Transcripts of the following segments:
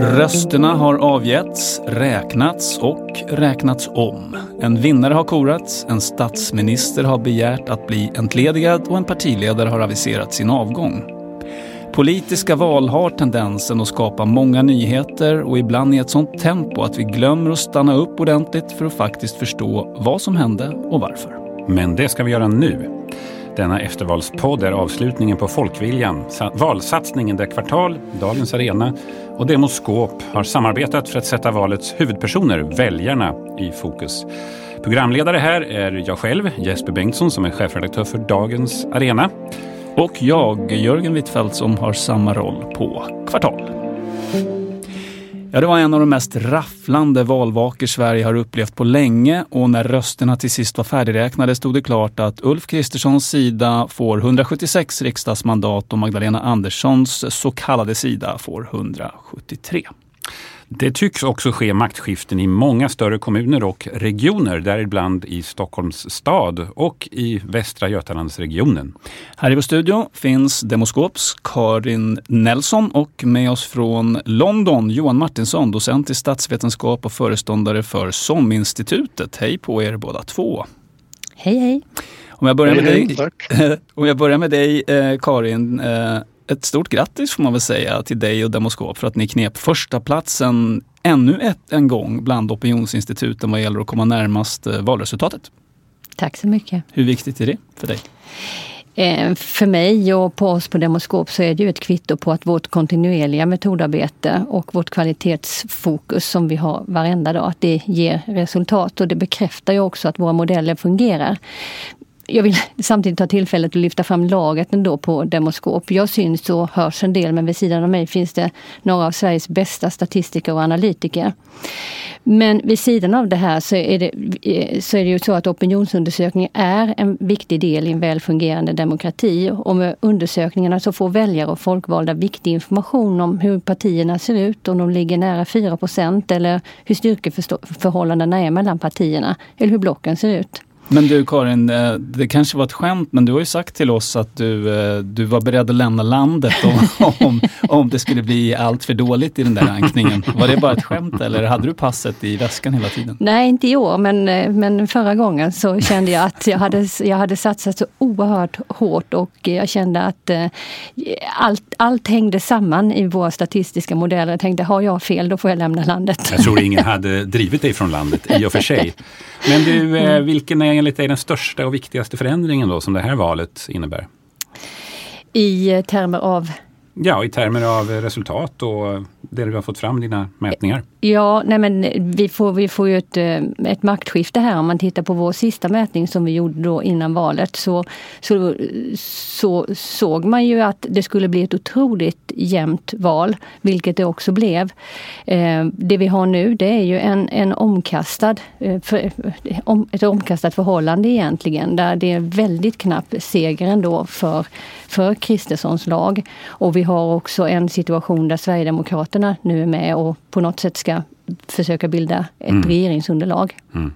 Rösterna har avgetts, räknats och räknats om. En vinnare har korats, en statsminister har begärt att bli entledigad och en partiledare har aviserat sin avgång. Politiska val har tendensen att skapa många nyheter och ibland i ett sånt tempo att vi glömmer att stanna upp ordentligt för att faktiskt förstå vad som hände och varför. Men det ska vi göra nu. Denna eftervalspodd är avslutningen på Folkviljan, valsatsningen där Kvartal, Dagens Arena och Demoskop har samarbetat för att sätta valets huvudpersoner, väljarna, i fokus. Programledare här är jag själv, Jesper Bengtsson, som är chefredaktör för Dagens Arena. Och jag, Jörgen Wittfeldt, som har samma roll på Kvartal. Ja, det var en av de mest rafflande valvakor Sverige har upplevt på länge och när rösterna till sist var färdigräknade stod det klart att Ulf Kristerssons sida får 176 riksdagsmandat och Magdalena Anderssons så kallade sida får 173. Det tycks också ske maktskiften i många större kommuner och regioner, däribland i Stockholms stad och i Västra Götalandsregionen. Här i vår studio finns Demoskops Karin Nelson och med oss från London Johan Martinsson, docent i statsvetenskap och föreståndare för SOM-institutet. Hej på er båda två! Hej hej! Om jag börjar med hej, dig, hej, om jag börjar med dig eh, Karin. Eh, ett stort grattis får man väl säga till dig och Demoskop för att ni knep första platsen ännu ett, en gång bland opinionsinstituten vad gäller att komma närmast eh, valresultatet. Tack så mycket. Hur viktigt är det för dig? Eh, för mig och på oss på Demoskop så är det ju ett kvitto på att vårt kontinuerliga metodarbete och vårt kvalitetsfokus som vi har varenda dag, att det ger resultat. Och det bekräftar ju också att våra modeller fungerar jag vill samtidigt ta tillfället att lyfta fram laget ändå på Demoskop. Jag syns och hörs en del men vid sidan av mig finns det några av Sveriges bästa statistiker och analytiker. Men vid sidan av det här så är det, eh, så är det ju så att opinionsundersökningar är en viktig del i en väl fungerande demokrati. Och med undersökningarna så får väljare och folkvalda viktig information om hur partierna ser ut, om de ligger nära 4% eller hur styrkeförhållandena är mellan partierna, eller hur blocken ser ut. Men du Karin, eh, det kanske var ett skämt men du har ju sagt till oss att du, eh, du var beredd att lämna landet om, om, om det skulle bli allt för dåligt i den där rankningen. Var det bara ett skämt eller hade du passet i väskan hela tiden? Nej, inte i år men, eh, men förra gången så kände jag att jag hade, jag hade satsat så oerhört hårt och jag kände att allt, allt hängde samman i våra statistiska modeller. Jag tänkte, har jag fel då får jag lämna landet. Jag tror ingen hade drivit dig från landet i och för sig. Men du, mm. vilken är enligt dig den största och viktigaste förändringen då som det här valet innebär? I termer av Ja, i termer av resultat och det du har fått fram i dina mätningar. Ja, nej men vi får, vi får ju ett, eh, ett maktskifte här. Om man tittar på vår sista mätning som vi gjorde då innan valet så, så, så såg man ju att det skulle bli ett otroligt jämnt val, vilket det också blev. Eh, det vi har nu det är ju en, en omkastad, eh, ett omkastat förhållande egentligen, där det är väldigt knapp seger ändå för, för Kristerssons lag. Och vi har också en situation där Sverigedemokraterna nu är med och på något sätt ska försöka bilda ett mm. regeringsunderlag. Mm.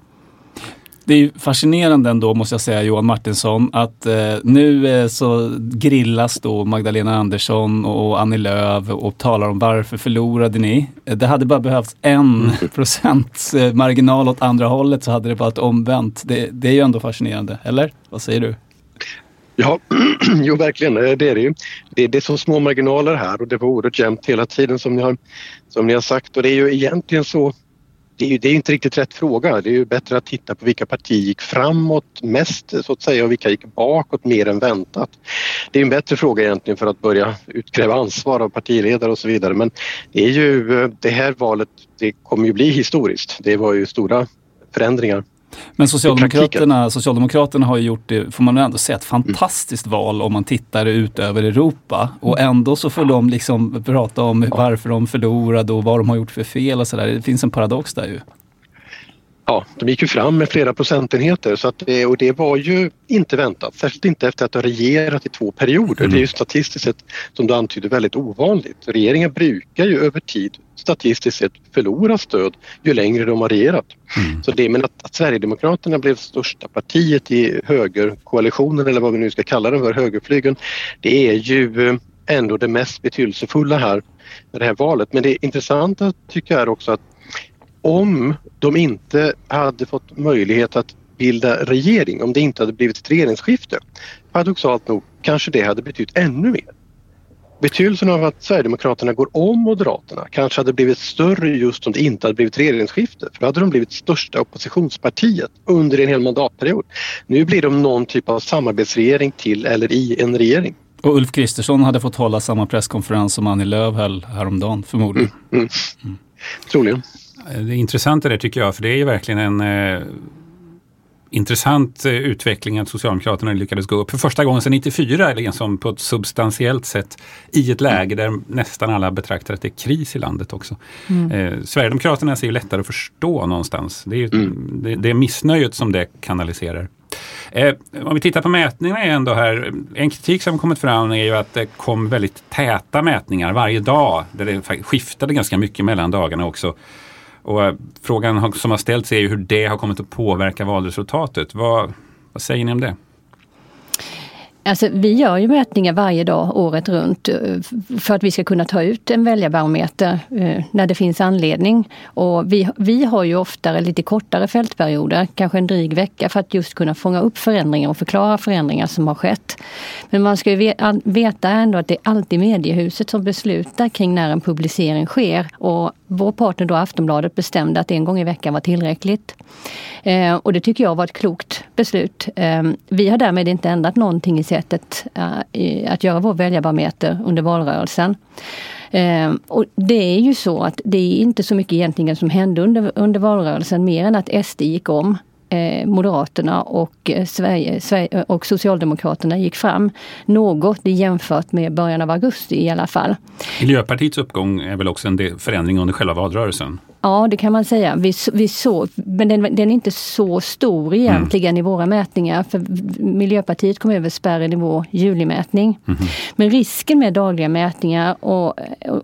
Det är fascinerande ändå måste jag säga Johan Martinsson att eh, nu eh, så grillas då Magdalena Andersson och Annie Lööf och talar om varför förlorade ni? Det hade bara behövts en mm. procents eh, marginal åt andra hållet så hade det varit omvänt. Det, det är ju ändå fascinerande, eller? Vad säger du? Ja, jo verkligen, eh, det är det ju. Det, det är så små marginaler här och det var oerhört jämnt hela tiden som ni, har, som ni har sagt och det är ju egentligen så det är ju det är inte riktigt rätt fråga. Det är ju bättre att titta på vilka partier gick framåt mest så att säga och vilka gick bakåt mer än väntat. Det är en bättre fråga egentligen för att börja utkräva ansvar av partiledare och så vidare men det är ju eh, det här valet, det kommer ju bli historiskt. Det var ju stora förändringar. Men Socialdemokraterna, Socialdemokraterna har ju gjort det, får man ändå säga, ett fantastiskt val om man tittar ut över Europa. Och ändå så får de liksom prata om varför de förlorade och vad de har gjort för fel och sådär. Det finns en paradox där ju. Ja, de gick ju fram med flera procentenheter så att det, och det var ju inte väntat, särskilt inte efter att ha regerat i två perioder. Mm. Det är ju statistiskt sett, som du antyder, väldigt ovanligt. Regeringen brukar ju över tid statistiskt sett förlora stöd ju längre de har regerat. Mm. Så det, men att, att Sverigedemokraterna blev största partiet i högerkoalitionen eller vad vi nu ska kalla den för, högerflygeln, det är ju eh, ändå det mest betydelsefulla här med det här valet. Men det intressanta tycker jag är också att om de inte hade fått möjlighet att bilda regering, om det inte hade blivit ett regeringsskifte, paradoxalt nog kanske det hade betytt ännu mer. Betydelsen av att Sverigedemokraterna går om Moderaterna kanske hade blivit större just om det inte hade blivit regeringsskifte. För då hade de blivit största oppositionspartiet under en hel mandatperiod. Nu blir de någon typ av samarbetsregering till eller i en regering. Och Ulf Kristersson hade fått hålla samma presskonferens som Annie Lööf höll häromdagen förmodligen. Mm, mm. Mm. Troligen. Det intressanta där tycker jag, för det är ju verkligen en eh, intressant eh, utveckling att Socialdemokraterna lyckades gå upp för första gången sedan 94, liksom på ett substantiellt sätt, i ett läge där nästan alla betraktar att det är kris i landet också. Mm. Eh, Sverigedemokraterna är ju lättare att förstå någonstans. Det är, mm. det, det är missnöjet som det kanaliserar. Eh, om vi tittar på mätningarna igen då här. En kritik som kommit fram är ju att det kom väldigt täta mätningar varje dag. Där det skiftade ganska mycket mellan dagarna också. Och eh, frågan som har ställts är ju hur det har kommit att påverka valresultatet. Vad, vad säger ni om det? Alltså, vi gör ju mätningar varje dag året runt eh, för att vi ska kunna ta ut en väljarbarometer eh, när det finns anledning. Och vi, vi har ju oftare lite kortare fältperioder, kanske en dryg vecka för att just kunna fånga upp förändringar och förklara förändringar som har skett. Men man ska ju veta ändå att det är alltid mediehuset som beslutar kring när en publicering sker. Och vår partner då Aftonbladet bestämde att en gång i veckan var tillräckligt. Eh, och det tycker jag var ett klokt beslut. Eh, vi har därmed inte ändrat någonting i sättet eh, att göra vår väljarbarometer under valrörelsen. Eh, och det är ju så att det är inte så mycket egentligen som hände under, under valrörelsen mer än att SD gick om Eh, Moderaterna och, eh, Sverige, Sverige, eh, och Socialdemokraterna gick fram något jämfört med början av augusti i alla fall. Miljöpartiets uppgång är väl också en förändring under själva valrörelsen? Ja, det kan man säga. Vi, vi så, men den, den, är inte så stor egentligen mm. i våra mätningar. För Miljöpartiet kom över spärren i vår julimätning. Mm. Men risken med dagliga mätningar och,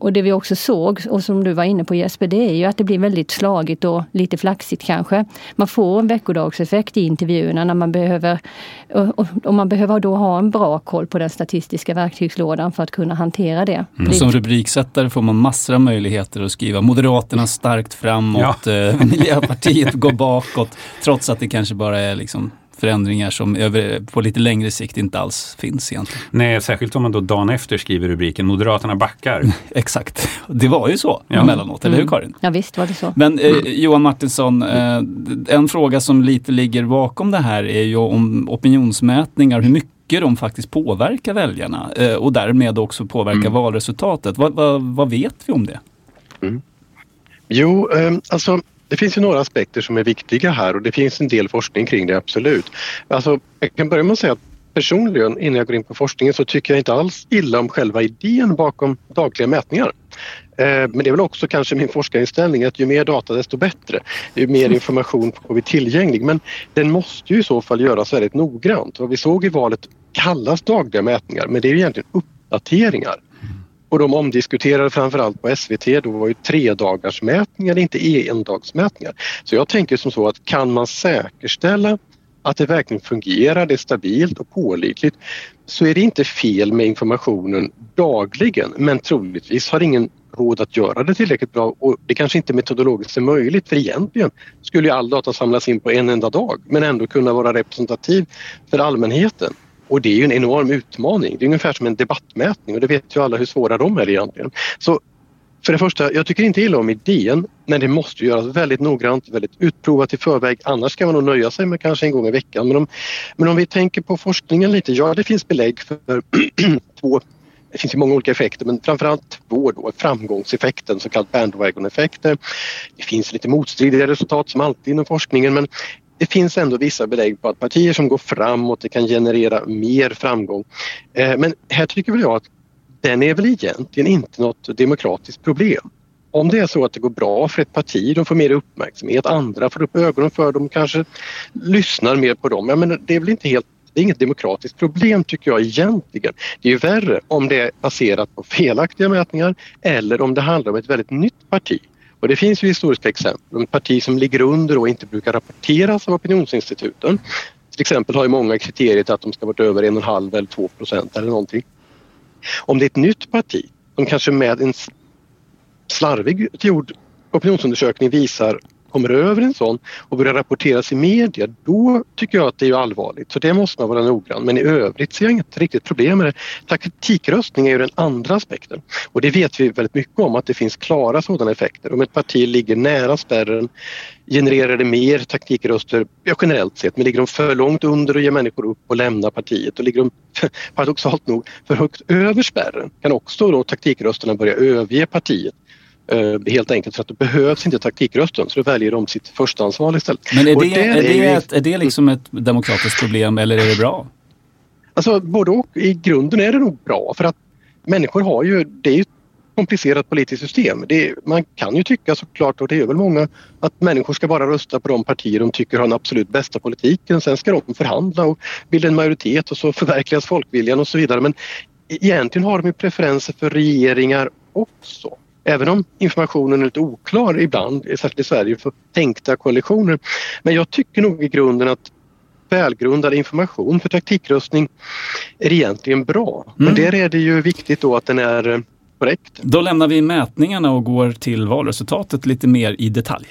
och det vi också såg, och som du var inne på Jesper, det är ju att det blir väldigt slagigt och lite flaxigt kanske. Man får en veckodagseffekt i intervjuerna när man behöver, och, och man behöver då ha en bra koll på den statistiska verktygslådan för att kunna hantera det. Mm. Som rubriksättare får man massor av möjligheter att skriva Moderaterna starkt starkt framåt, ja. Eh, Miljöpartiet går bakåt. Trots att det kanske bara är liksom förändringar som över, på lite längre sikt inte alls finns egentligen. Nej, särskilt om man då dagen efter skriver rubriken Moderaterna backar. Exakt, det var ju så ja. emellanåt, eller hur mm. Karin? Ja visst var det så. Men eh, Johan Martinsson, eh, en fråga som lite ligger bakom det här är ju om opinionsmätningar, hur mycket de faktiskt påverkar väljarna eh, och därmed också påverkar mm. valresultatet. Vad, vad, vad, vet vi om det? Mm. Jo, ehm, alltså det finns ju några aspekter som är viktiga här och det finns en del forskning kring det, absolut. Alltså, jag kan börja med att säga att personligen, innan jag går in på forskningen, så tycker jag inte alls illa om själva idén bakom dagliga mätningar. Ehm, men det är väl också kanske min forskarinställning att ju mer data desto bättre. Ju mer information får vi tillgänglig. Men den måste ju i så fall göras väldigt noggrant. Vad vi såg i valet kallas dagliga mätningar men det är egentligen uppdateringar. Och de omdiskuterade framförallt på SVT, då var ju tredagarsmätningar, inte endagsmätningar. Så jag tänker som så att kan man säkerställa att det verkligen fungerar, det är stabilt och pålitligt så är det inte fel med informationen dagligen men troligtvis har ingen råd att göra det tillräckligt bra och det kanske inte metodologiskt är möjligt för egentligen skulle ju all data samlas in på en enda dag men ändå kunna vara representativ för allmänheten. Och det är ju en enorm utmaning. Det är ungefär som en debattmätning och det vet ju alla hur svåra de är egentligen. Så för det första, jag tycker inte illa om idén men det måste göras väldigt noggrant, väldigt utprovat i förväg. Annars ska man nog nöja sig med kanske en gång i veckan. Men om, men om vi tänker på forskningen lite, ja det finns belägg för två det finns ju många olika effekter men framförallt två då, framgångseffekten, så kallad bandwagon-effekter. Det finns lite motstridiga resultat som alltid inom forskningen men det finns ändå vissa belägg på att partier som går framåt det kan generera mer framgång. Eh, men här tycker väl jag att den är väl egentligen inte något demokratiskt problem. Om det är så att det går bra för ett parti, de får mer uppmärksamhet, andra får upp ögonen för dem, kanske lyssnar mer på dem. Jag menar, det är väl inte helt det är inget demokratiskt problem tycker jag egentligen. Det är ju värre om det är baserat på felaktiga mätningar eller om det handlar om ett väldigt nytt parti. Och det finns ju historiska exempel. Ett parti som ligger under och inte brukar rapporteras av opinionsinstituten. Till exempel har ju många kriteriet att de ska vara över en och en halv eller 2 procent eller någonting. Om det är ett nytt parti som kanske med en slarvig gjord opinionsundersökning visar kommer över en sån och börjar rapporteras i media, då tycker jag att det är allvarligt. Så det måste man vara noggrann. Men i övrigt ser jag inget riktigt problem med det. Taktikröstning är ju den andra aspekten och det vet vi väldigt mycket om att det finns klara sådana effekter. Om ett parti ligger nära spärren genererar det mer taktikröster ja, generellt sett men ligger de för långt under och ger människor upp och lämnar partiet och ligger de paradoxalt nog för högt över spärren kan också då taktikrösterna börja överge partiet helt enkelt för att det behövs inte taktikrösten så då väljer de sitt förstahandsval istället. Men är det, är, är, det ett, är det liksom ett demokratiskt problem eller är det bra? Alltså både och. I grunden är det nog bra för att människor har ju, det är ju ett komplicerat politiskt system. Det, man kan ju tycka såklart, och det är väl många, att människor ska bara rösta på de partier de tycker har den absolut bästa politiken. Sen ska de förhandla och bilda en majoritet och så förverkligas folkviljan och så vidare. Men egentligen har de ju preferenser för regeringar också. Även om informationen är lite oklar ibland, särskilt i Sverige, för tänkta koalitioner. Men jag tycker nog i grunden att välgrundad information för taktikröstning är egentligen bra. Mm. Men där är det ju viktigt då att den är eh, korrekt. Då lämnar vi mätningarna och går till valresultatet lite mer i detalj.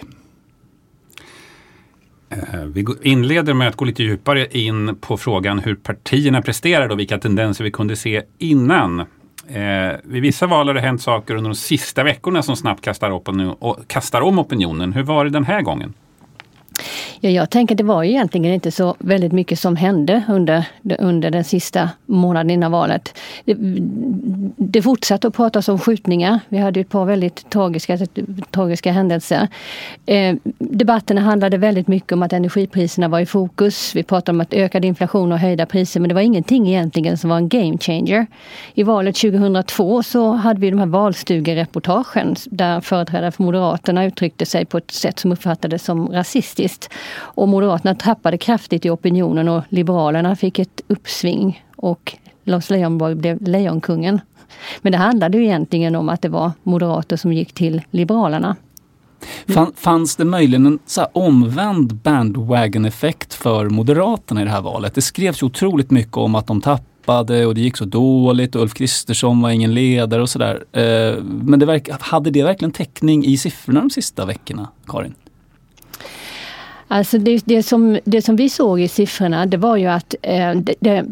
Eh, vi inleder med att gå lite djupare in på frågan hur partierna presterade och vilka tendenser vi kunde se innan. Eh, vid vissa val har det hänt saker under de sista veckorna som snabbt kastar, opinion, kastar om opinionen. Hur var det den här gången? Ja, jag tänker att det var egentligen inte så väldigt mycket som hände under, under den sista månaden innan valet. Det, det fortsatte att pratas om skjutningar. Vi hade ett par väldigt tragiska, tragiska händelser. Eh, debatterna handlade väldigt mycket om att energipriserna var i fokus. Vi pratade om att ökad inflation och höjda priser men det var ingenting egentligen som var en game changer. I valet 2002 så hade vi de här valstugereportagen där företrädare för Moderaterna uttryckte sig på ett sätt som uppfattades som rasistiskt. Och Moderaterna tappade kraftigt i opinionen och Liberalerna fick ett uppsving och Lars Leijonborg blev Lejonkungen. Men det handlade ju egentligen om att det var moderater som gick till Liberalerna. Fanns det möjligen en så omvänd bandwagon-effekt för Moderaterna i det här valet? Det skrevs ju otroligt mycket om att de tappade och det gick så dåligt och Ulf Kristersson var ingen ledare och sådär. Eh, men det verk, hade det verkligen täckning i siffrorna de sista veckorna, Karin? Alltså det, det, som, det som vi såg i siffrorna det var ju att eh, det, det,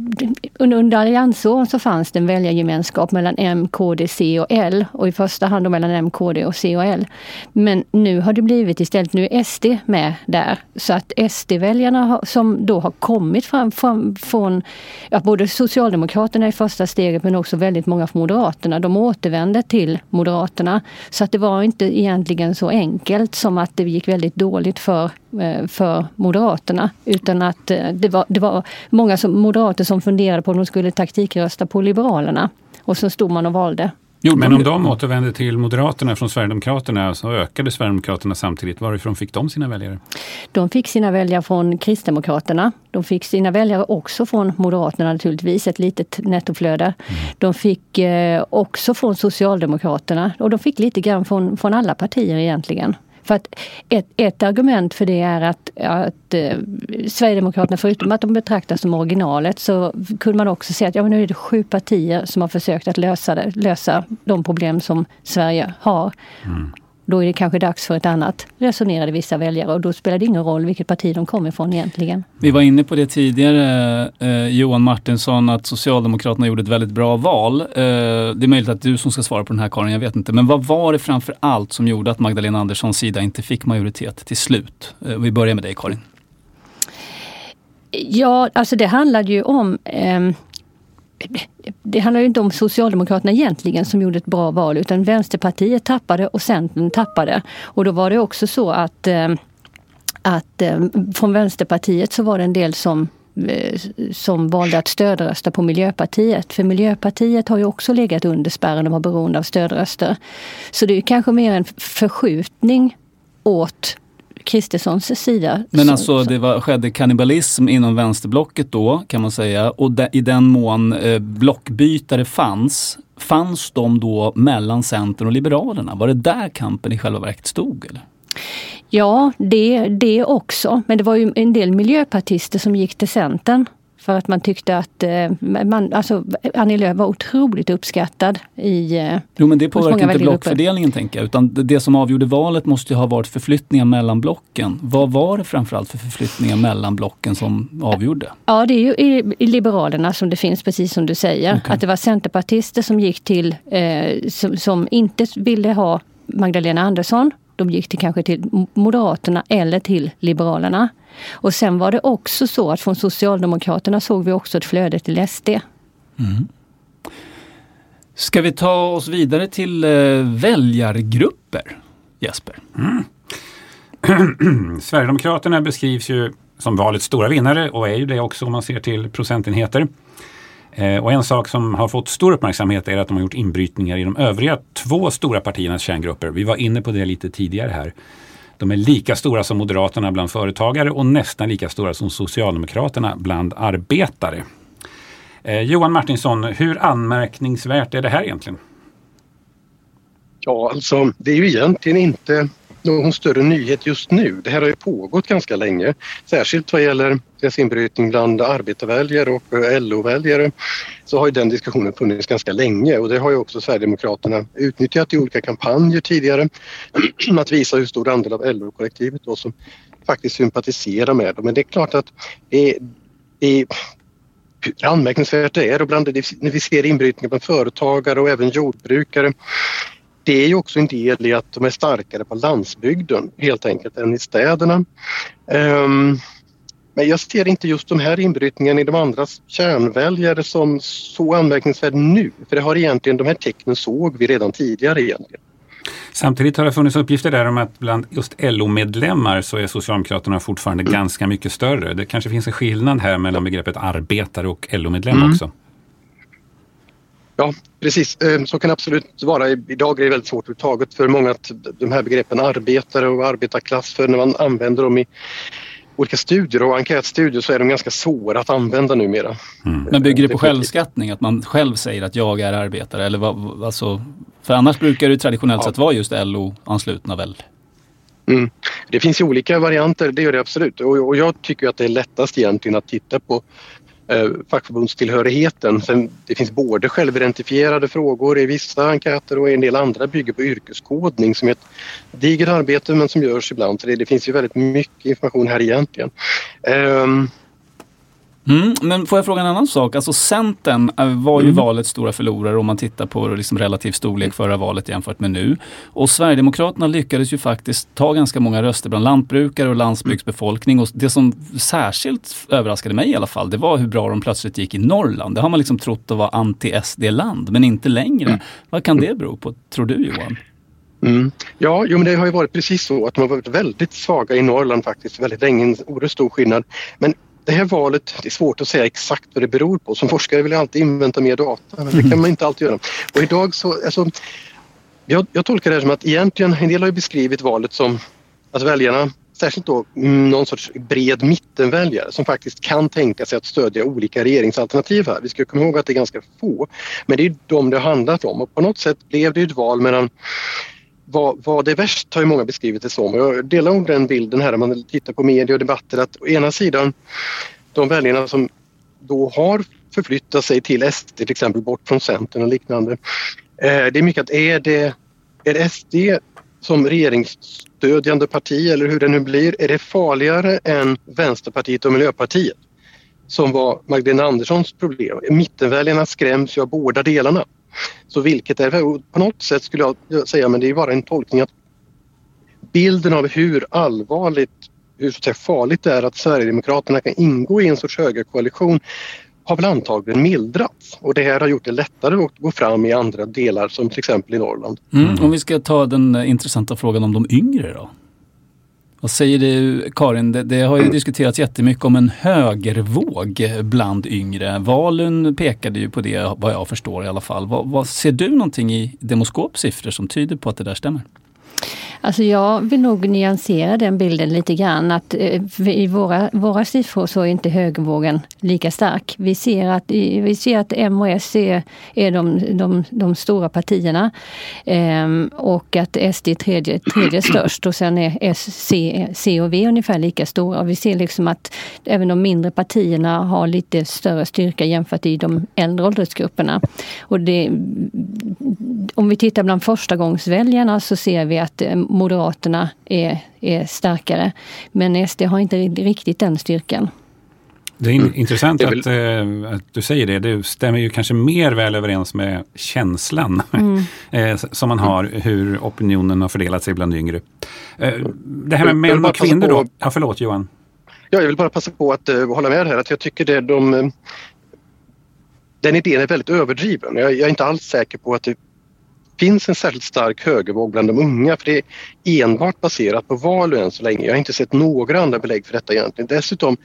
under, alliansåren så fanns det en väljargemenskap mellan M, KD, C och L och i första hand mellan M, KD och C och L. Men nu har det blivit istället, nu är SD med där. Så att SD-väljarna som då har kommit fram, fram från ja, både Socialdemokraterna i första steget men också väldigt många från Moderaterna, de återvände till Moderaterna. Så att det var inte egentligen så enkelt som att det gick väldigt dåligt för för Moderaterna. Utan att eh, det var, det var många som, moderater som funderade på om de skulle taktikrösta på Liberalerna. Och så stod man och valde. Jo, men om de återvände till Moderaterna från Sverigedemokraterna så ökade Sverigedemokraterna samtidigt. Varifrån fick de sina väljare? De fick sina väljare från Kristdemokraterna. De fick sina väljare också från Moderaterna naturligtvis, ett litet nettoflöde. Mm. De fick eh, också från Socialdemokraterna och de fick lite grann från, från alla partier egentligen. För att ett, ett argument för det är att, att eh, Sverigedemokraterna, förutom att de betraktas som originalet, så kunde man också se att ja, men nu är det sju partier som har försökt att lösa, det, lösa de problem som Sverige har. Mm då är det kanske dags för ett annat, resonerade vissa väljare. Och då spelar det ingen roll vilket parti de kommer ifrån egentligen. Vi var inne på det tidigare, eh, Johan Martinsson, att Socialdemokraterna gjorde ett väldigt bra val. Eh, det är möjligt att du som ska svara på den här Karin, jag vet inte. Men vad var det framför allt som gjorde att Magdalena Anderssons sida inte fick majoritet till slut? Eh, vi börjar med dig Karin. Ja, alltså det handlade ju om eh, det handlar ju inte om Socialdemokraterna egentligen som gjorde ett bra val utan Vänsterpartiet tappade och Centern tappade. Och då var det också så att, eh, att eh, från Vänsterpartiet så var det en del som eh, som valde att stödrösta på Miljöpartiet. För Miljöpartiet har ju också legat under spärren och var beroende av stödröster. Så det är kanske mer en förskjutning åt Kristerssons sida. Men alltså det var, skedde kannibalism inom vänsterblocket då kan man säga och de, i den mån eh, blockbytare fanns, fanns de då mellan Centern och Liberalerna? Var det där kampen i själva verket stod? Eller? Ja, det, det också. Men det var ju en del miljöpartister som gick till Centern. För att man tyckte att eh, man, alltså, Annie Lööf var otroligt uppskattad i eh, Jo men det påverkar inte blockfördelningen tänker jag. Utan det som avgjorde valet måste ju ha varit förflyttningar mellan blocken. Vad var det framförallt för förflyttningar mellan blocken som avgjorde? Ja det är ju i, i Liberalerna som det finns precis som du säger. Okay. Att det var centerpartister som gick till, eh, som, som inte ville ha Magdalena Andersson. De gick till kanske till Moderaterna eller till Liberalerna. Och sen var det också så att från Socialdemokraterna såg vi också ett flöde till SD. Mm. Ska vi ta oss vidare till eh, väljargrupper? Jesper? Mm. Sverigedemokraterna beskrivs ju som valets stora vinnare och är ju det också om man ser till procentenheter. Eh, och en sak som har fått stor uppmärksamhet är att de har gjort inbrytningar i de övriga två stora partiernas kärngrupper. Vi var inne på det lite tidigare här. De är lika stora som Moderaterna bland företagare och nästan lika stora som Socialdemokraterna bland arbetare. Eh, Johan Martinsson, hur anmärkningsvärt är det här egentligen? Ja, alltså det är ju egentligen inte någon större nyhet just nu. Det här har ju pågått ganska länge, särskilt vad gäller desinbrytning bland arbetarväljare och eh, LO-väljare så har ju den diskussionen funnits ganska länge och det har ju också Sverigedemokraterna utnyttjat i olika kampanjer tidigare att visa hur stor andel av LO-kollektivet då som faktiskt sympatiserar med dem. Men det är klart att det, det hur anmärkningsvärt det är och bland det, när vi ser inbrytningar bland företagare och även jordbrukare det är ju också en del i att de är starkare på landsbygden helt enkelt än i städerna. Um, men jag ser inte just de här inbrytningarna i de andras kärnväljare som så anmärkningsvärd nu. För det har egentligen, de här tecknen såg vi redan tidigare egentligen. Samtidigt har det funnits uppgifter där om att bland just LO-medlemmar så är Socialdemokraterna fortfarande mm. ganska mycket större. Det kanske finns en skillnad här mellan begreppet arbetare och LO-medlem mm. också. Ja, precis. Ehm, så kan det absolut vara. Idag är det väldigt svårt överhuvudtaget för många att de här begreppen arbetare och arbetarklass, för när man använder dem i olika studier och enkätstudier så är de ganska svåra att använda numera. Mm. Men bygger det på självskattning? Att man själv säger att jag är arbetare? Eller vad, alltså, för annars brukar det traditionellt ja. sett vara just LO-anslutna väl? Mm. Det finns ju olika varianter, det gör det absolut. Och, och jag tycker att det är lättast egentligen att titta på eh, fackförbundstillhörigheten. Sen, det finns både självidentifierade frågor i vissa enkäter och en del andra bygger på yrkeskodning som är ett digert arbete men som görs ibland. Så det, det finns ju väldigt mycket information här egentligen. Eh, Mm, men får jag fråga en annan sak? Alltså Centern eh, var ju mm. valets stora förlorare om man tittar på liksom relativ storlek förra valet jämfört med nu. Och Sverigedemokraterna lyckades ju faktiskt ta ganska många röster bland lantbrukare och landsbygdsbefolkning. Och det som särskilt överraskade mig i alla fall, det var hur bra de plötsligt gick i Norrland. Det har man liksom trott att vara anti-SD-land, men inte längre. Mm. Vad kan det bero på, tror du Johan? Mm. Ja, jo, men det har ju varit precis så att de har varit väldigt svaga i Norrland faktiskt väldigt länge, en oerhört stor skillnad. Men det här valet, det är svårt att säga exakt vad det beror på. Som forskare vill jag alltid invänta mer data, men det kan man inte alltid göra. Och idag så, alltså, jag, jag tolkar det här som att egentligen, en del har ju beskrivit valet som att väljarna, särskilt då någon sorts bred mittenväljare som faktiskt kan tänka sig att stödja olika regeringsalternativ här. Vi ska komma ihåg att det är ganska få, men det är de det har handlat om och på något sätt blev det ett val mellan vad, vad är värst har ju många beskrivit det som. Jag delar nog den bilden här när man tittar på media och debatter att å ena sidan de väljarna som då har förflyttat sig till SD till exempel bort från Centern och liknande. Eh, det är mycket att är det, är det SD som regeringsstödjande parti eller hur det nu blir, är det farligare än Vänsterpartiet och Miljöpartiet? Som var Magdalena Anderssons problem. Mittenväljarna skräms ju av båda delarna. Så vilket är På något sätt skulle jag säga, men det är bara en tolkning att bilden av hur allvarligt, hur så farligt det är att Sverigedemokraterna kan ingå i en sorts högerkoalition har väl antagligen mildrats och det här har gjort det lättare att gå fram i andra delar som till exempel i Norrland. Mm. Om vi ska ta den eh, intressanta frågan om de yngre då? Vad säger du Karin? Det, det, har ju diskuterats jättemycket om en högervåg bland yngre. Valun pekade ju på det vad jag förstår i alla fall. Vad, vad ser du någonting i Demoskops siffror som tyder på att det där stämmer? Alltså jag vill nog nyansera den bilden lite grann. Att eh, I våra, våra siffror så är inte högervågen lika stark. Vi ser att, vi ser att M och S är, är de, de, de stora partierna ehm, och att SD är tredje, tredje störst och sen är S, C, C och V ungefär lika stora. Och vi ser liksom att även de mindre partierna har lite större styrka jämfört i de äldre åldersgrupperna. Och det, om vi tittar bland förstagångsväljarna så ser vi att eh, Moderaterna är, är starkare. Men SD har inte riktigt den styrkan. Det är mm. intressant att, äh, att, du säger det. Det stämmer ju kanske mer väl överens med känslan mm. äh, som man har hur opinionen har fördelat sig bland yngre. Äh, det här med män och kvinnor då? Ja, förlåt Johan. Ja, jag vill bara passa på att uh, hålla med här. Att jag tycker det de, den idén är väldigt överdriven. Jag, jag, är inte alls säker på att det finns en särskilt stark högervåg bland de unga för det är enbart baserat på val än så länge. Jag har inte sett några andra belägg för detta egentligen. Dessutom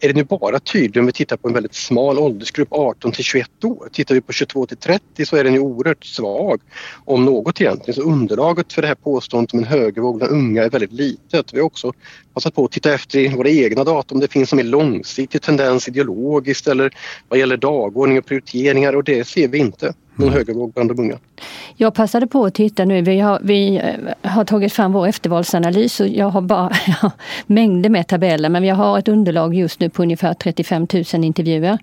är det nu bara tydligt om vi tittar på en väldigt smal åldersgrupp 18 till 21 år. Tittar vi på 22 till 30 så är den ju oerhört svag om något egentligen. Så underlaget för det här påståendet om en högervåg bland unga är väldigt litet. Vi har också passat på att titta efter i våra egna data om det finns en mer långsiktig tendens ideologiskt eller vad gäller dagordning och prioriteringar och det ser vi inte någon mm. högervåg bland de unga. Jag passade på att titta nu. Vi har, vi eh, har tagit fram vår eftervalsanalys och jag har bara ja, mängder med tabeller men jag har ett underlag just nu på ungefär 35 000 intervjuer.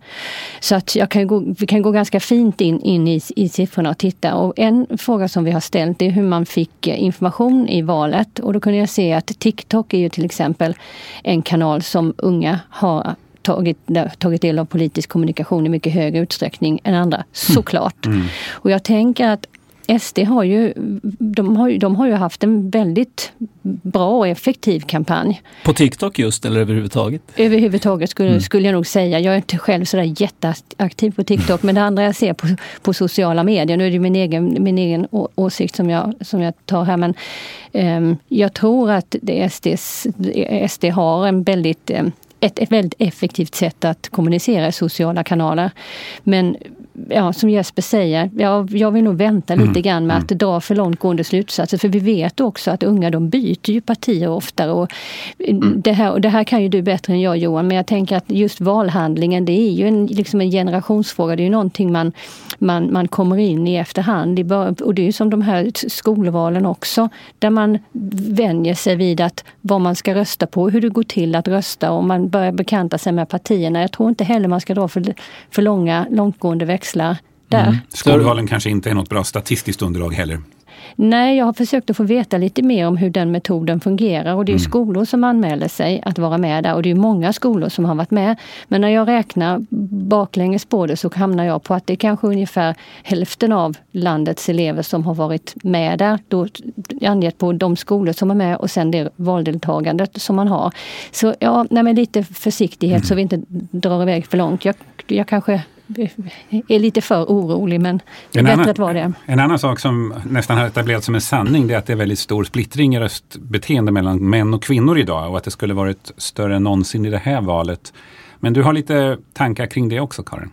Så att jag kan gå, vi kan gå ganska fint in, in i, i siffrorna och titta. Och en fråga som vi har ställt är hur man fick eh, information i valet och då kunde jag se att TikTok är ju till exempel en kanal som unga har tagit, tagit del av politisk kommunikation i mycket högre utsträckning än andra, mm. såklart. Mm. Och jag tänker att SD har ju, de har, de har ju haft en väldigt bra och effektiv kampanj. På TikTok just eller överhuvudtaget? Överhuvudtaget skulle, mm. skulle jag nog säga. Jag är inte själv sådär jätteaktiv på TikTok men det andra jag ser på, på sociala medier, nu är det min egen, min egen åsikt som jag, som jag tar här men um, jag tror att det SDs, SD har en väldigt um, ett, ett väldigt effektivt sätt att kommunicera i sociala kanaler. Men ja, som Jesper säger, ja, jag vill nog vänta lite mm. grann med att mm. dra för långtgående slutsatser. För vi vet också att unga de byter ju partier oftare. Och mm. det, här, och det här kan ju du bättre än jag Johan, men jag tänker att just valhandlingen det är ju en, liksom en generationsfråga. Det är ju någonting man, man, man kommer in i efterhand. Och det är ju som de här skolvalen också, där man vänjer sig vid att vad man ska rösta på, hur det går till att rösta och man börjar bekanta sig med partierna. Jag tror inte heller man ska dra för, för långa, långtgående växlar där. Mm. Skolvalen kanske inte är något bra statistiskt underlag heller. Nej, jag har försökt att få veta lite mer om hur den metoden fungerar och det är mm. skolor som anmäler sig att vara med där och det är många skolor som har varit med. Men när jag räknar baklänges på det så hamnar jag på att det är kanske ungefär hälften av landets elever som har varit med där. Då angett på de skolor som är med och sen det valdeltagandet som man har. Så ja, nej, med lite försiktighet mm. så vi inte drar iväg för långt. Jag, jag kanske är lite för orolig men det är en bättre annan, att vara det. En annan sak som nästan har etablerats som en sanning det är att det är väldigt stor splittring i röstbeteende mellan män och kvinnor idag och att det skulle varit större än någonsin i det här valet. Men du har lite tankar kring det också Karin?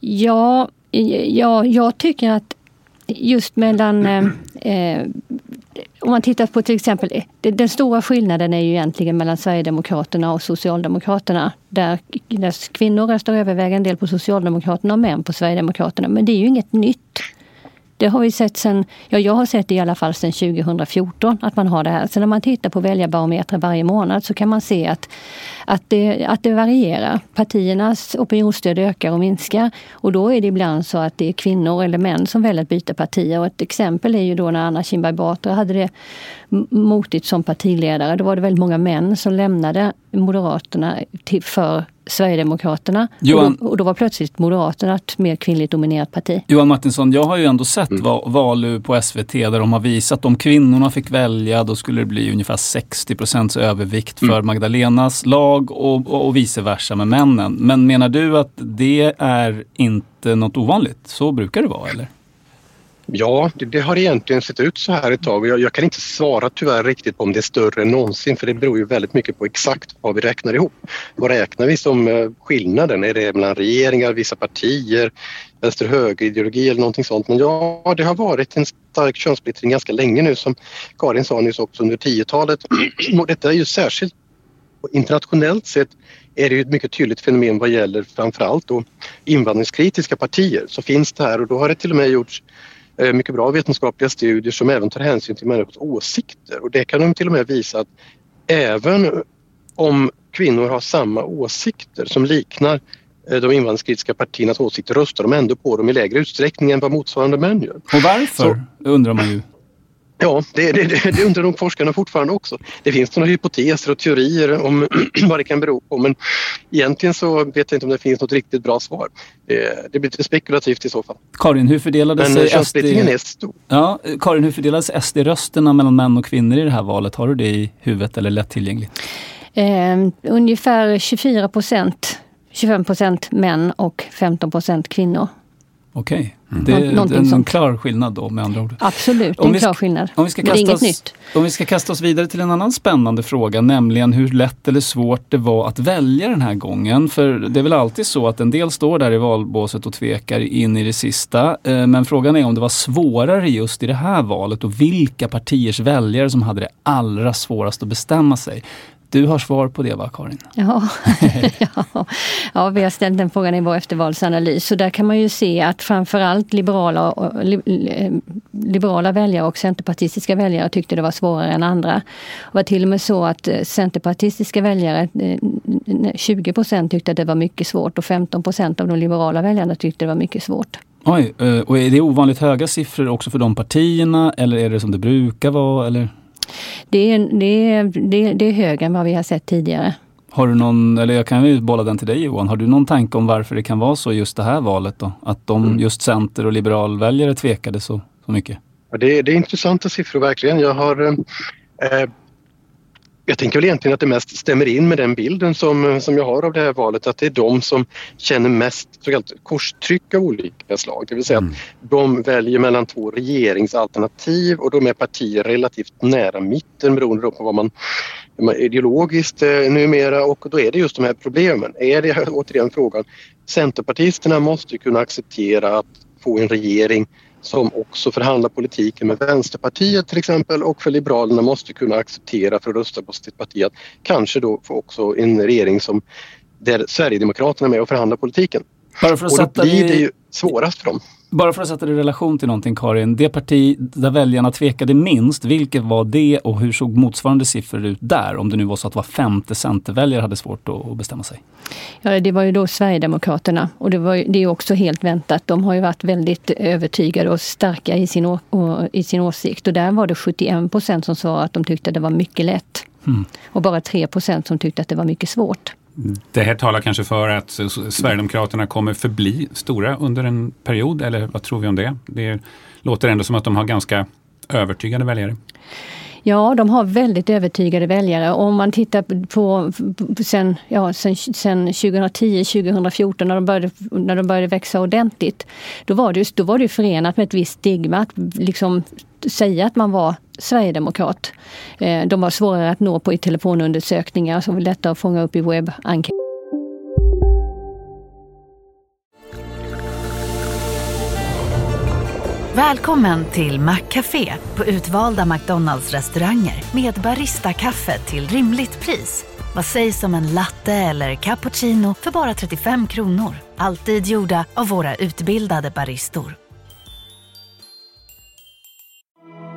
Ja, ja jag tycker att just mellan eh, eh, om man tittar på till exempel, eh, den stora skillnaden är ju egentligen mellan Sverigedemokraterna och Socialdemokraterna. Där, där kvinnor röstar övervägande del på Socialdemokraterna och män på Sverigedemokraterna. Men det är ju inget nytt. Det har vi sett sen, ja jag har sett det i alla fall sedan 2014 att man har det här. Så när man tittar på väljarbarometrar varje månad så kan man se att, att det, att det varierar. Partiernas opinionsstöd ökar och minskar och då är det ibland så att det är kvinnor eller män som väljer att byta partier. Och ett exempel är ju då när Anna Kinberg Batra hade det motigt som partiledare. Då var det väldigt många män som lämnade Moderaterna till, för Sverigedemokraterna. Johan, och, då, och, då, var plötsligt Moderaterna ett mer kvinnligt dominerat parti. Johan Martinsson, jag har ju ändå sett mm. Valu på SVT där de har visat att om kvinnorna fick välja då skulle det bli ungefär 60 procents övervikt för mm. Magdalenas lag och, och, och vice versa med männen. Men menar du att det är inte något ovanligt? Så brukar det vara eller? Ja, det, det, har egentligen sett ut så här ett tag. Jag, jag, kan inte svara tyvärr riktigt på om det är större än någonsin för det beror ju väldigt mycket på exakt vad vi räknar ihop. Vad räknar vi som eh, skillnaden? Är det mellan regeringar, vissa partier, vänster-höger-ideologi eller någonting sånt? Men ja, det har varit en stark könssplittring ganska länge nu som Karin sa nyss också under 10-talet. Och detta är ju särskilt internationellt sett är det ju ett mycket tydligt fenomen vad gäller framförallt då invandringskritiska partier så finns det här och då har det till och med gjorts mycket bra vetenskapliga studier som även tar hänsyn till människors åsikter och det kan de till och med visa att även om kvinnor har samma åsikter som liknar eh, de invandringskritiska partiernas åsikter röstar de ändå på dem i lägre utsträckning än vad motsvarande män gör. Och varför Så, undrar man ju. Ja, det, det, det, undrar nog forskarna fortfarande också. Det finns några hypoteser och teorier om vad det kan bero på men egentligen så vet jag inte om det finns något riktigt bra svar. Det, det blir lite spekulativt i så fall. Karin, hur fördelade sig SD... är stor. Ja, Karin, hur fördelades SD-rösterna mellan män och kvinnor i det här valet? Har du det i huvudet eller lättillgängligt? Eh, ungefär 24 procent, 25 procent män och 15 procent kvinnor. Okej, okay. mm. det, är en klar skillnad då med andra ord. Absolut, en klar skillnad. Om vi ska kasta oss, nytt. Om vi ska kasta oss vidare till en annan spännande fråga, nämligen hur lätt eller svårt det var att välja den här gången. För det är väl alltid så att en del står där i valbåset och tvekar in i det sista. Eh, men frågan är om det var svårare just i det här valet och vilka partiers väljare som hade det allra svårast att bestämma sig. Du har svar på det va, Karin? Ja, ja. ja vi har ställt den frågan i vår eftervalsanalys. Så där kan man ju se att framförallt liberala, liberala väljare och centerpartistiska väljare tyckte det var svårare än andra. Det var till och med så att eh, centerpartistiska väljare, 20 eh, procent tyckte att det var mycket svårt och 15 procent av de liberala väljarna tyckte det var mycket svårt. Oj, eh, och är det ovanligt höga siffror också för de partierna eller är det som det brukar vara? Eller? Det är, det, är, det, det är högre än vad vi har sett tidigare. Har du någon, eller jag kan ju bolla den till dig Johan, har du någon tanke om varför det kan vara så just det här valet då? Att de mm. just center och liberalväljare tvekade så, så mycket? det, det är intressanta siffror verkligen. Jag har eh, jag tänker väl egentligen att det mest stämmer in med den bilden som, som jag har av det här valet, att det är de som känner mest så kallat korstryck av olika slag. Det vill säga mm. att de väljer mellan två regeringsalternativ och de är partier relativt nära mitten beroende på vad man, ideologiskt eh, numera och då är det just de här problemen. Är det återigen frågan, Centerpartisterna måste kunna acceptera att få en regering som också förhandlar politiken med Vänsterpartiet till exempel och för Liberalerna måste kunna acceptera för att rösta på sitt parti att kanske då få också en regering som där Sverigedemokraterna är med och förhandlar politiken. Bara för att och då blir det ju svårast för dem. Bara för att sätta det i relation till någonting Karin. Det parti där väljarna tvekade minst, vilket var det och hur såg motsvarande siffror ut där? Om det nu var så att var femte centerväljare hade svårt att bestämma sig. Ja, det var ju då Sverigedemokraterna och det, var, det är också helt väntat. De har ju varit väldigt övertygade och starka i sin, å, i sin åsikt och där var det 71 procent som sa att de tyckte att det var mycket lätt. Mm. Och bara 3 procent som tyckte att det var mycket svårt. Det här talar kanske för att Sverigedemokraterna kommer förbli stora under en period, eller vad tror vi om det? Det låter ändå som att de har ganska övertygade väljare. Ja, de har väldigt övertygade väljare. Om man tittar på sen, ja, sen, sen 2010-2014 när, de började, när de började växa ordentligt. Då var, det, då var det förenat med ett visst stigma att liksom säga att man var sverigedemokrat. Eh, de var svårare att nå på i telefonundersökningar, så var lättare att fånga upp i webbenkäter. Välkommen till Maccafé på utvalda McDonalds restauranger med Baristakaffe till rimligt pris. Vad sägs om en latte eller cappuccino för bara 35 kronor? Alltid gjorda av våra utbildade baristor.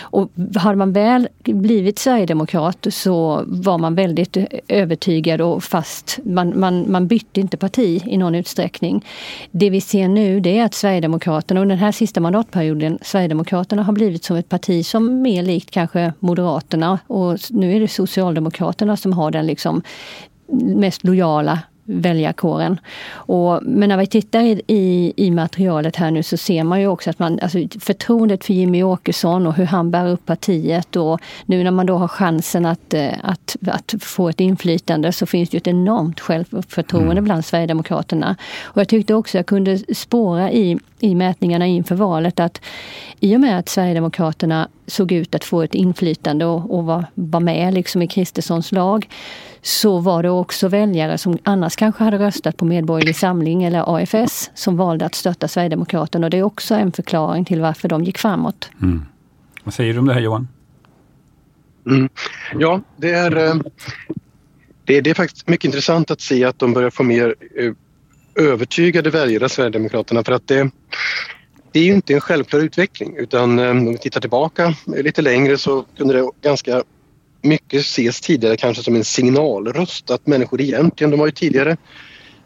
Och hade man väl blivit sverigedemokrat så var man väldigt övertygad och fast. Man, man, man bytte inte parti i någon utsträckning. Det vi ser nu det är att Sverigedemokraterna under den här sista mandatperioden, Sverigedemokraterna har blivit som ett parti som mer likt kanske Moderaterna och nu är det Socialdemokraterna som har den liksom mest lojala väljarkåren. Och, men när vi tittar i, i, i, materialet här nu så ser man ju också att man, alltså förtroendet för Jimmy Åkesson och hur han bär upp partiet och nu när man då har chansen att, eh, att, att få ett inflytande så finns det ju ett enormt självförtroende mm. bland Sverigedemokraterna. Och jag tyckte också jag kunde spåra i, i mätningarna inför valet att i och med att Sverigedemokraterna såg ut att få ett inflytande och, och var, var med liksom i Kristerssons lag så var det också väljare som annars kanske hade röstat på Medborgerlig Samling eller AFS som valde att stötta Sverigedemokraterna. Och det är också en förklaring till varför de gick framåt. Mm. Vad säger du om det här Johan? Mm. Ja, det är, eh, det är, det, är faktiskt mycket intressant att se att de börjar få mer eh, övertygade väljare, Sverigedemokraterna, för att det, det är ju inte en självklar utveckling utan eh, om vi tittar tillbaka lite längre så kunde det ganska mycket ses tidigare kanske som en signalröst att människor egentligen, de har ju tidigare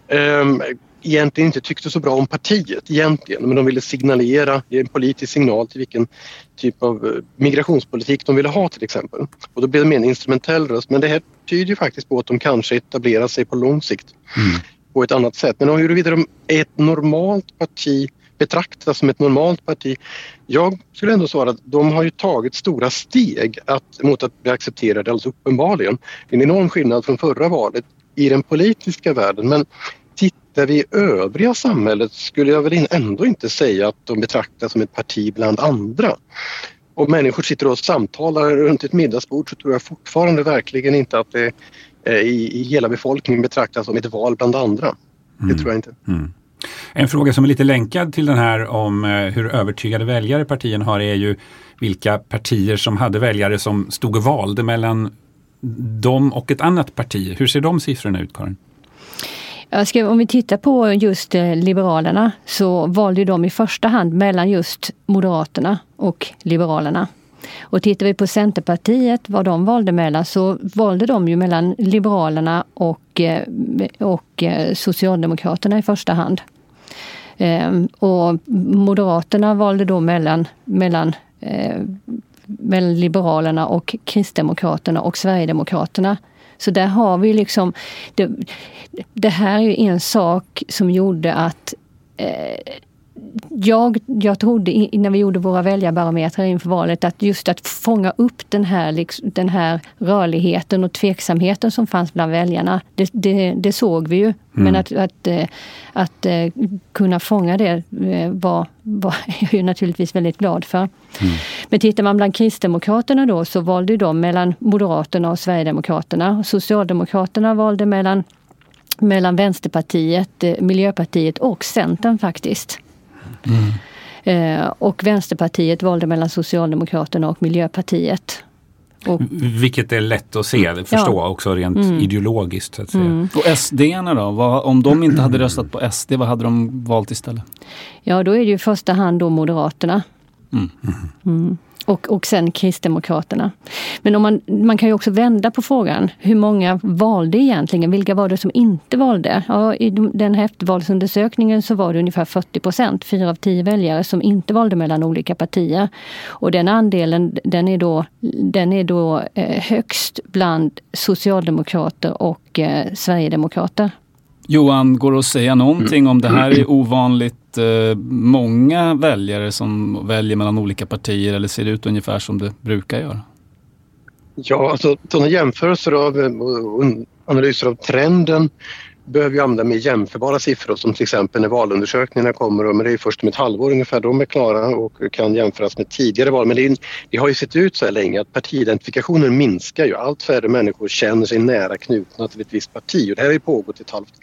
um, egentligen inte tyckte så bra om partiet egentligen men de ville signalera, ge en politisk signal till vilken typ av eh, migrationspolitik de ville ha till exempel. Och då blev det mer en instrumentell röst men det här tyder ju faktiskt på att de kanske etablerar sig på lång sikt mm. på ett annat sätt. Men huruvida de är ett normalt parti betraktas som ett normalt parti. Jag skulle ändå svara att de har ju tagit stora steg att, mot att bli accepterade alldeles uppenbarligen. Det är en enorm skillnad från förra valet i den politiska världen men tittar vi i övriga samhället skulle jag väl ändå inte säga att de betraktas som ett parti bland andra. Om människor sitter och samtalar runt ett middagsbord så tror jag fortfarande verkligen inte att det i, i hela befolkningen betraktas som ett val bland andra. Det mm. tror jag inte. Mm. En fråga som är lite länkad till den här om eh, hur övertygade väljare partierna har är ju vilka partier som hade väljare som stod och valde mellan dem och ett annat parti. Hur ser de siffrorna ut Karin? Ska, om vi tittar på just eh, Liberalerna så valde de i första hand mellan just Moderaterna och Liberalerna. Och tittar vi på Centerpartiet, vad de valde mellan, så valde de ju mellan Liberalerna och, eh, och Socialdemokraterna i första hand. Ehm, och Moderaterna valde då mellan, mellan, eh, mellan Liberalerna och Kristdemokraterna och Sverigedemokraterna. Så där har vi liksom... Det, det här är en sak som gjorde att eh, jag, jag trodde när vi gjorde våra väljarbarometrar inför valet att just att fånga upp den här, liksom, den här rörligheten och tveksamheten som fanns bland väljarna, det, det, det såg vi ju. Mm. Men att, att, eh, att, att, eh, kunna fånga det eh, var, var jag ju naturligtvis väldigt glad för. Mm. Men tittar man bland Kristdemokraterna då så valde de mellan Moderaterna och Sverigedemokraterna. Socialdemokraterna valde mellan mellan Vänsterpartiet, Miljöpartiet och Centern faktiskt. Mm. Eh, och Vänsterpartiet valde mellan Socialdemokraterna och Miljöpartiet. Och, Vilket är lätt att se, förstå ja. också rent mm. ideologiskt. Så att säga. Mm. Och sd då? Vad, om de inte hade röstat på SD, vad hade de valt istället? Ja, då är det ju i första hand då Moderaterna. Mm. Och, och sen Kristdemokraterna. Men om man, man kan ju också vända på frågan. Hur många valde egentligen? Vilka var det som inte valde? Ja, I den här eftervalsundersökningen så var det ungefär 40 procent, fyra av tio väljare, som inte valde mellan olika partier. Och den andelen den är då, den är då eh, högst bland socialdemokrater och eh, sverigedemokrater. Johan, går det att säga någonting om det här är ovanligt eh, många väljare som väljer mellan olika partier eller ser det ut ungefär som det brukar göra? Ja, alltså sådana jämförelser av och analyser av trenden behöver ju använda mer jämförbara siffror som till exempel när valundersökningarna kommer, och, men det är först om ett halvår ungefär de är klara och kan jämföras med tidigare val. Men det, är, det har ju sett ut så här länge att partiidentifikationen minskar ju. Allt färre människor känner sig nära knutna till ett visst parti och det här har ju pågått ett halvt,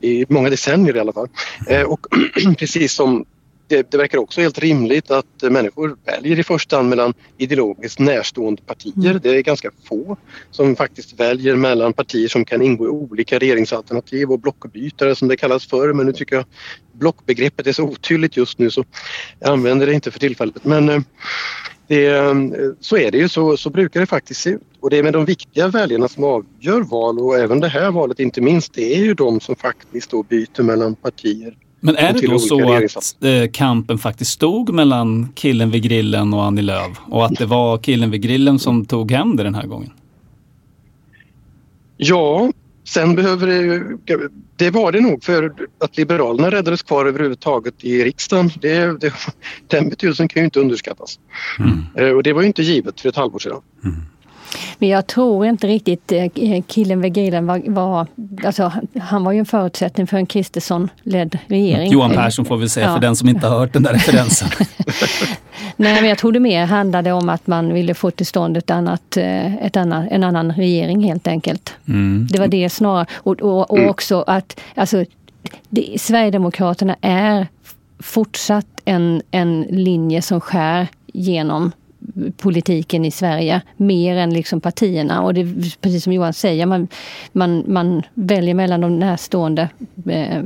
i många decennier i alla fall. Eh, och precis som det, det, verkar också helt rimligt att människor väljer i första hand mellan ideologiskt närstående partier. Mm. Det är ganska få som faktiskt väljer mellan partier som kan ingå i olika regeringsalternativ och blockbytare som det kallas för. Men nu tycker jag blockbegreppet är så otydligt just nu så jag använder det inte för tillfället. Men eh, det, eh, så är det ju, så, så brukar det faktiskt se ut. Och det är med de viktiga väljarna som avgör val och även det här valet inte minst, det är ju de som faktiskt då byter mellan partier men är det då så att eh, kampen faktiskt stod mellan killen vid grillen och Annie Lööf och att det var killen vid grillen som tog hem det den här gången? Ja, sen behöver det det var det nog för att Liberalerna räddades kvar överhuvudtaget i riksdagen. Det, det, den betydelsen kan ju inte underskattas. Mm. Eh, och det var ju inte givet för ett halvår sedan. Mm. Men jag tror inte riktigt eh, killen vid grillen var, var alltså, han var ju en förutsättning för en Kristersson-ledd regering. Johan Persson får vi säga ja. för den som inte har hört den där referensen. Nej, men jag tror det mer handlade om att man ville få till stånd ett annat, eh, ett annat, en annan regering helt enkelt. Mm. Det var det snarare. Och, och, och också att alltså, det, Sverigedemokraterna är fortsatt en, en linje som skär genom politiken i Sverige mer än liksom partierna. Och det är precis som Johan säger, man, man, man väljer mellan de närstående eh,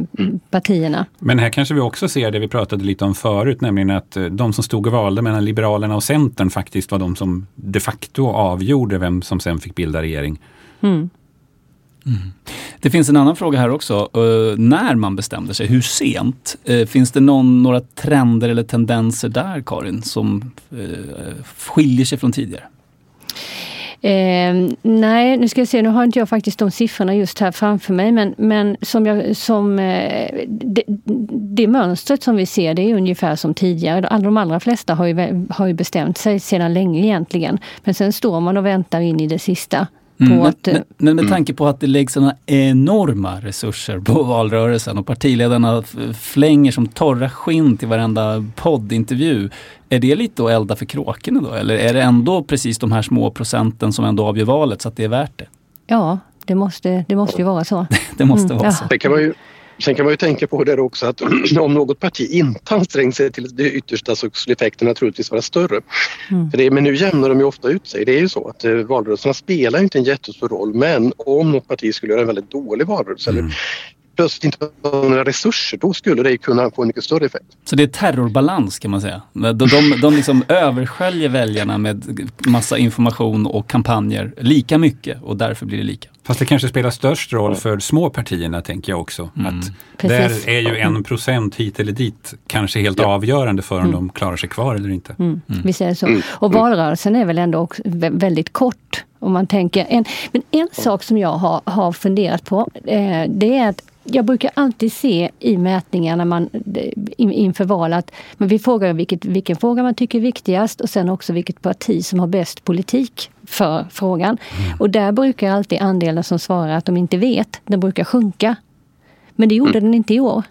partierna. Men här kanske vi också ser det vi pratade lite om förut, nämligen att eh, de som stod och valde mellan Liberalerna och Centern faktiskt var de som de facto avgjorde vem som sen fick bilda regering. Mm. Mm. Det finns en annan fråga här också. Uh, när man bestämde sig, hur sent? Uh, finns det någon, några trender eller tendenser där, Karin, som uh, skiljer sig från tidigare? Eh, nej, nu ska jag se, nu har inte jag faktiskt de siffrorna just här framför mig, men, men som, jag, som eh, det, det, mönstret som vi ser, det är ungefär som tidigare. Alla, de allra flesta har ju, har ju bestämt sig sedan länge egentligen. Men sen står man och väntar in i det sista Mm, men, att, men, men, med mm. tanke på att det läggs sådana enorma resurser på valrörelsen och partiledarna flänger som torra skinn till varenda poddintervju. Är det lite att elda för kråkorna då? Eller är det ändå precis de här små procenten som ändå avgör valet så att det är värt det? Ja, det måste, det måste ju vara så. det måste mm, vara ja. så. Det kan man ju Sen kan man ju tänka på det också att om något parti inte ansträngt sig till det yttersta så skulle effekterna troligtvis vara större. Mm. För det, men nu jämnar de ju ofta ut sig. Det är ju så att eh, valrörelserna spelar inte en jättestor roll men om något parti skulle göra en väldigt dålig valrörelse mm. eller plötsligt inte har några resurser, då skulle det kunna få en mycket större effekt. Så det är terrorbalans kan man säga? De, de, de liksom översköljer väljarna med massa information och kampanjer lika mycket och därför blir det lika. Fast det kanske spelar störst roll för små partierna tänker jag också. Mm. Att där är ju en procent hit eller dit kanske helt ja. avgörande för om mm. de klarar sig kvar eller inte. Mm. mm. Vi säger så. Och valrörelsen är väl ändå väldigt kort. Om man tänker. En, men en sak som jag har, har funderat på eh, det är att jag brukar alltid se i mätningar när man, inför val att men vi frågar vilket, vilken fråga man tycker är viktigast och sen också vilket parti som har bäst politik för frågan. Mm. Och där brukar alltid andelen som svarar att de inte vet, den brukar sjunka. Men det gjorde mm. den inte i år.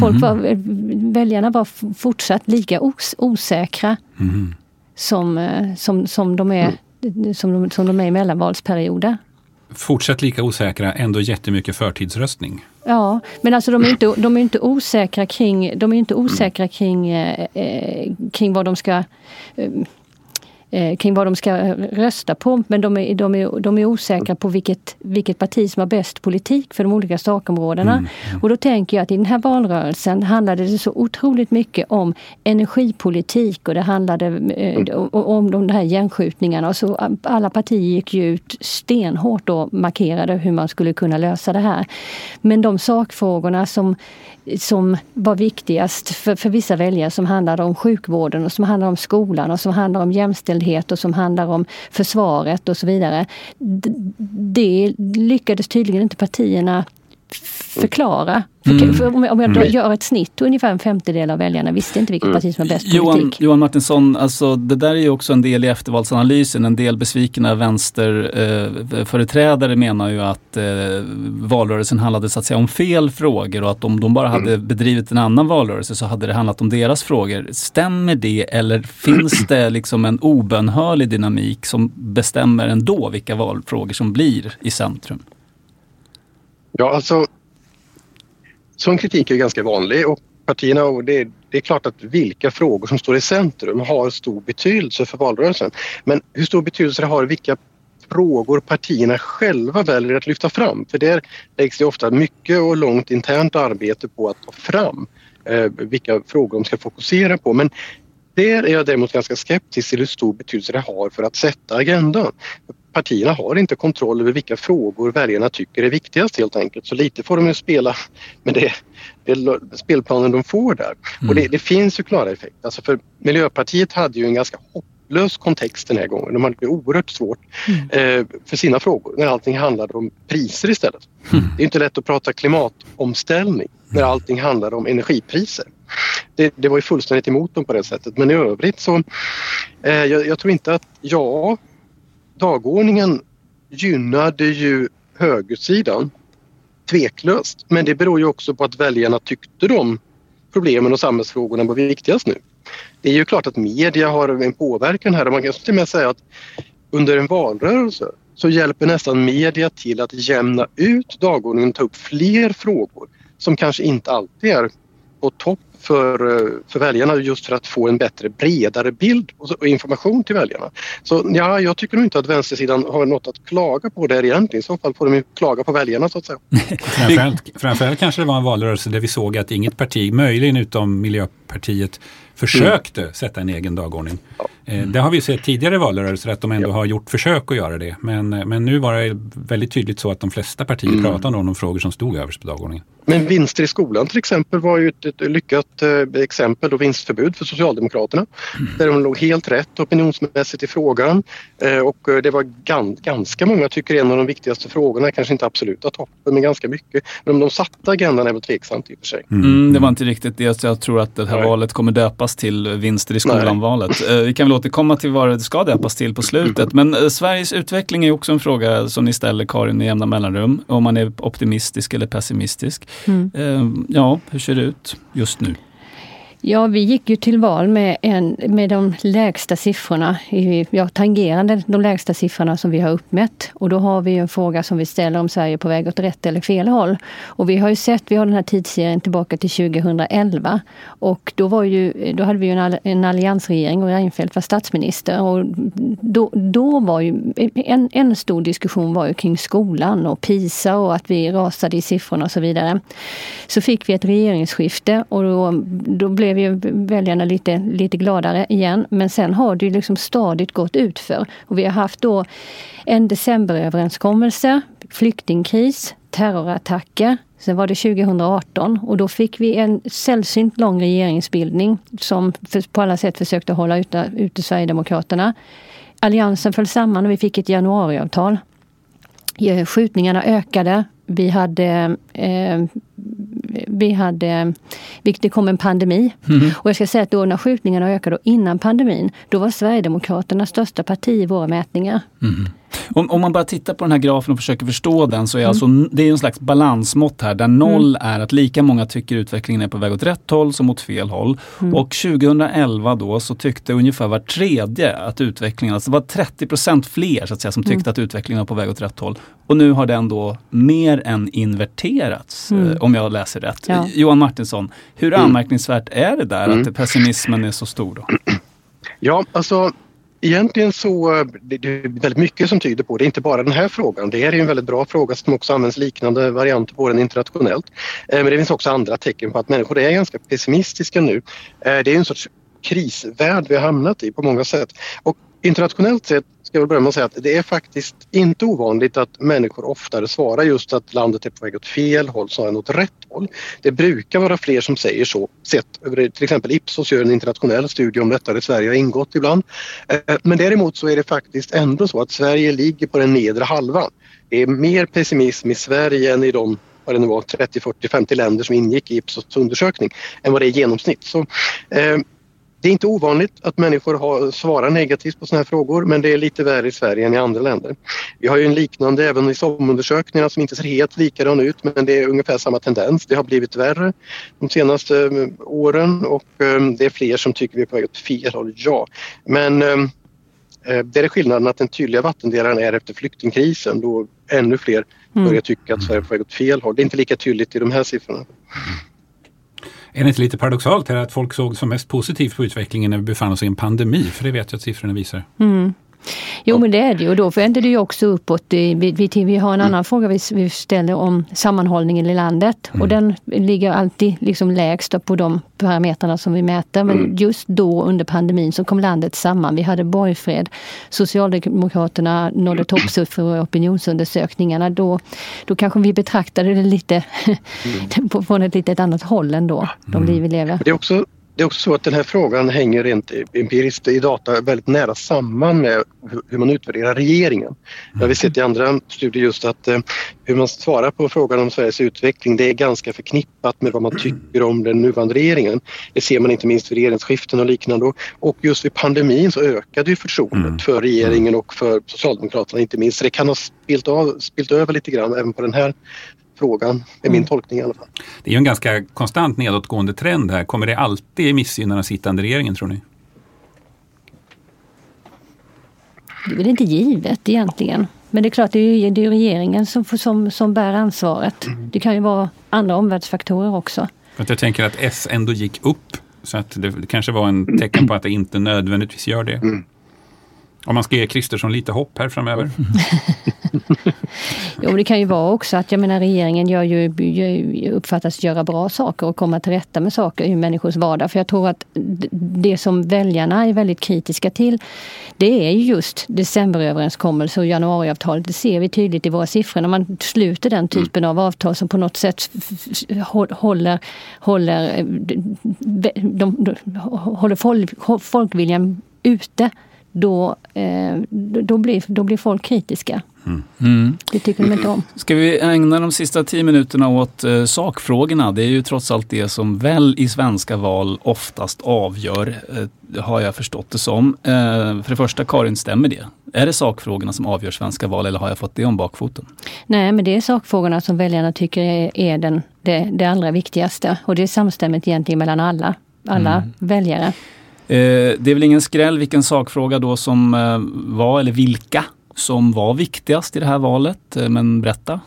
Folk var, mm. Väljarna var fortsatt lika os, osäkra mm. som, eh, som, som, de är, mm. som, de, som de är i mellanvalsperioder fortsatt lika osäkra, ändå jättemycket förtidsröstning. Ja, men alltså de är inte, de är inte osäkra kring, de är inte osäkra kring, eh, eh kring vad de ska eh, eh, kring vad de ska rösta på. Men de är, de är, de är osäkra på vilket, vilket parti som har bäst politik för de olika sakområdena. Mm. Mm. Och då tänker jag att i den här valrörelsen handlade det så otroligt mycket om energipolitik och det handlade eh, om de här gänskjutningarna. Och så alla partier gick ju ut stenhårt och markerade hur man skulle kunna lösa det här. Men de sakfrågorna som som var viktigast för, för vissa väljare som handlade om sjukvården och som handlade om skolan och som handlar om jämställdhet och som handlar om försvaret och så vidare. Det lyckades tydligen inte partierna förklara. Mm. För, om jag mm. gör ett snitt, ungefär en femtedel av väljarna visste inte vilket mm. parti som var bäst Johan, politik. Johan Martinsson, alltså, det där är ju också en del i eftervalsanalysen. En del besvikna vänsterföreträdare eh, menar ju att eh, valrörelsen handlade så att säga om fel frågor och att om de bara hade mm. bedrivit en annan valrörelse så hade det handlat om deras frågor. Stämmer det eller finns det liksom en obönhörlig dynamik som bestämmer ändå vilka valfrågor som blir i centrum? Ja, alltså sån kritik är ganska vanlig och partierna, och det, det, är klart att vilka frågor som står i centrum har stor betydelse för valrörelsen. Men hur stor betydelse det har vilka frågor partierna själva väljer att lyfta fram. För där läggs det ofta mycket och långt internt arbete på att ta fram eh, vilka frågor de ska fokusera på. Men där är jag däremot ganska skeptisk till hur stor betydelse det har för att sätta agendan partierna har inte kontroll över vilka frågor väljarna tycker är viktigast helt enkelt. Så lite får de ju spela med det, det spelplanen de får där. Mm. Och det, det, finns ju klara effekter. Alltså för Miljöpartiet hade ju en ganska hopplös kontext den här gången. De hade det oerhört svårt mm. eh, för sina frågor när allting handlade om priser istället. Mm. Det är inte lätt att prata klimatomställning när allting handlar om energipriser. Det, det, var ju fullständigt emot dem på det sättet men i övrigt så eh, jag, jag tror inte att ja dagordningen gynnade ju högersidan tveklöst. Men det beror ju också på att väljarna tyckte de problemen och samhällsfrågorna var viktigast nu. Det är ju klart att media har en påverkan här och man kan till och med säga att under en valrörelse så hjälper nästan media till att jämna ut dagordningen och ta upp fler frågor som kanske inte alltid är på topp för, eh, för väljarna just för att få en bättre, bredare bild och information till väljarna. Så ja, jag tycker nog inte att vänstersidan har något att klaga på där egentligen. I så fall får de ju klaga på väljarna så att säga. framförallt, framförallt kanske det var en valrörelse där vi såg att inget parti, möjligen utom Miljöpartiet, försökte mm. sätta en egen dagordning. Ja. Mm. Det har vi sett tidigare valrörelser att de ändå ja. har gjort försök att göra det. Men, men nu var det väldigt tydligt så att de flesta partier mm. pratade om de frågor som stod överst på dagordningen. Men vinster i skolan till exempel var ju ett, ett lyckat eh, exempel och vinstförbud för Socialdemokraterna. Mm. Där de låg helt rätt opinionsmässigt i frågan eh, och eh, det var gan, ganska många tycker en av de viktigaste frågorna, kanske inte absoluta toppen men ganska mycket. Men om de satte agendan är väl tveksamt i och för sig. Mm. mm det var inte riktigt det jag tror att det här Nej. valet kommer döpas till vinster i skolan-valet. Vi kan väl återkomma till vad det ska döpas till på slutet. Men Sveriges utveckling är också en fråga som ni ställer Karin med jämna mellanrum. Om man är optimistisk eller pessimistisk. Mm. Ehm, ja, hur ser det ut just nu? Ja, vi gick ju till val med, en, med de lägsta siffrorna, ja, tangerande de lägsta siffrorna som vi har uppmätt. Och då har vi en fråga som vi ställer om Sverige är på väg åt rätt eller fel håll. Och vi har ju sett, vi har den här tidsserien tillbaka till 2011. Och då, var ju, då hade vi ju en, alliansregering och Reinfeldt var statsminister. Och då, då var ju en, en stor diskussion var ju kring skolan och PISA och att vi rasade i siffrorna och så vidare. Så fick vi ett regeringsskifte och då, då blev blev ju väljarna lite, lite gladare igen. Men sen har det ju liksom stadigt gått utför. Och vi har haft då en decemberöverenskommelse, flyktingkris, terrorattacker. Sen var det 2018 och då fick vi en sällsynt lång regeringsbildning som på alla sätt försökte hålla ute, ute Sverigedemokraterna. Alliansen föll samman och vi fick ett januariavtal. Eh, skjutningarna ökade. Vi hade eh, vi hade, det kom en pandemi. Mm. Och jag ska säga att då när skjutningarna ökade, innan pandemin, då var Sverigedemokraterna största parti i våra mätningar. Mm. Om, om, man bara tittar på den här grafen och försöker förstå den så är mm. alltså, det är en slags balansmått här där noll mm. är att lika många tycker utvecklingen är på väg åt rätt håll som åt fel håll. Mm. Och 2011 då så tyckte ungefär var tredje att utvecklingen, alltså det var 30% fler så att säga, som tyckte mm. att utvecklingen var på väg åt rätt håll. Och nu har den då mer än inverterats mm. eh, om jag läser rätt. Ja. Johan Martinsson, hur mm. anmärkningsvärt är det där att pessimismen är så stor? Då? Ja, alltså Egentligen så eh, det, det är väldigt mycket som tyder på det, inte bara den här frågan. Det är en väldigt bra fråga som också används liknande varianter på den internationellt. Eh, men det finns också andra tecken på att människor är ganska pessimistiska nu. Eh, det är en sorts krisvärld vi har hamnat i på många sätt. Och internationellt sett ska jag börja med att säga att det är faktiskt inte ovanligt att människor oftare svarar just att landet är på väg åt fel håll snarare än åt rätt håll. Det brukar vara fler som säger så, sett över till exempel Ipsos gör en internationell studie om detta där Sverige har ingått ibland. Eh, men däremot så är det faktiskt ändå så att Sverige ligger på den nedre halvan. Det är mer pessimism i Sverige än i de vad det nu var, 30, 40, 50 länder som ingick i Ipsos undersökning än vad det är i genomsnitt. Så, eh, det är inte ovanligt att människor har, svarar negativt på sådana här frågor men det är lite värre i Sverige än i andra länder. Vi har ju en liknande även i SOM-undersökningarna som inte ser helt likadan ut men det är ungefär samma tendens. Det har blivit värre de senaste eh, åren och eh, det är fler som tycker vi är på väg åt fel håll, ja. Men eh, det är skillnaden att den tydliga vattendelaren är efter flyktingkrisen då ännu fler börjar mm. tycka att Sverige är på väg åt fel håll. Det är inte lika tydligt i de här siffrorna. Är det inte lite paradoxalt här att folk såg som mest positivt på utvecklingen när vi befann oss i en pandemi? För det vet jag att siffrorna visar. Mm. Jo men det är det ju då vänder det ju också uppåt. Vi, vi, har en mm. annan fråga vi, vi ställer om sammanhållningen i landet mm. och den ligger alltid liksom lägst på de parametrarna som vi mäter. Men mm. just då under pandemin så kom landet samman. Vi hade borgfred. Socialdemokraterna nådde toppsiffror i opinionsundersökningarna. Då, då kanske vi betraktade det lite mm. från ett lite annat håll ändå, de mm. liv vi lever. Det är också det är också så att den här frågan hänger rent empiriskt i data väldigt nära samman med hur man utvärderar regeringen. Jag har sett i andra studier just att eh, hur man svarar på frågan om Sveriges utveckling det är ganska förknippat med vad man tycker om den nuvarande regeringen. Det ser man inte minst vid regeringsskiften och liknande. Och just vid pandemin så ökade ju förtroendet mm. för regeringen och för Socialdemokraterna inte minst. Så det kan ha spilt, av, spilt över lite grann även på den här frågan, är min mm. tolkning i alla fall. Det är ju en ganska konstant nedåtgående trend här. Kommer det alltid missgynna den sittande regeringen tror ni? Det är väl inte givet egentligen. Men det är klart, det är, det är regeringen som, som, som bär ansvaret. Mm. Det kan ju vara andra omvärldsfaktorer också. För jag tänker att S ändå gick upp. Så att det, det kanske var en tecken på att det inte nödvändigtvis gör det. Mm. Om man ska ge Kristersson lite hopp här framöver. jo, det kan ju vara också att jag menar regeringen gör ju, uppfattas göra bra saker och komma till rätta med saker i människors vardag. För jag tror att det som väljarna är väldigt kritiska till det är just decemberöverenskommelser och januariavtalet. Det ser vi tydligt i våra siffror när man sluter den typen av avtal som på något sätt håller, håller, eh, de, de, håller folk, folkviljan ute då, eh, då, blir, då blir folk kritiska. Mm. Mm. Det tycker de inte om. Ska vi ägna de sista tio minuterna åt eh, sakfrågorna? Det är ju trots allt det som väl i svenska val oftast avgör, eh, har jag förstått det som. Eh, för det första, Karin, stämmer det? Är det sakfrågorna som avgör svenska val eller har jag fått det om bakfoten? Nej, men det är sakfrågorna som väljarna tycker är, är den, det, det allra viktigaste. Och det är samstämmigt egentligen mellan alla, alla mm. väljare. Eh, det är väl ingen skräll vilken sakfråga då som eh, var, eller vilka som var viktigast i det här valet. Eh, men berätta.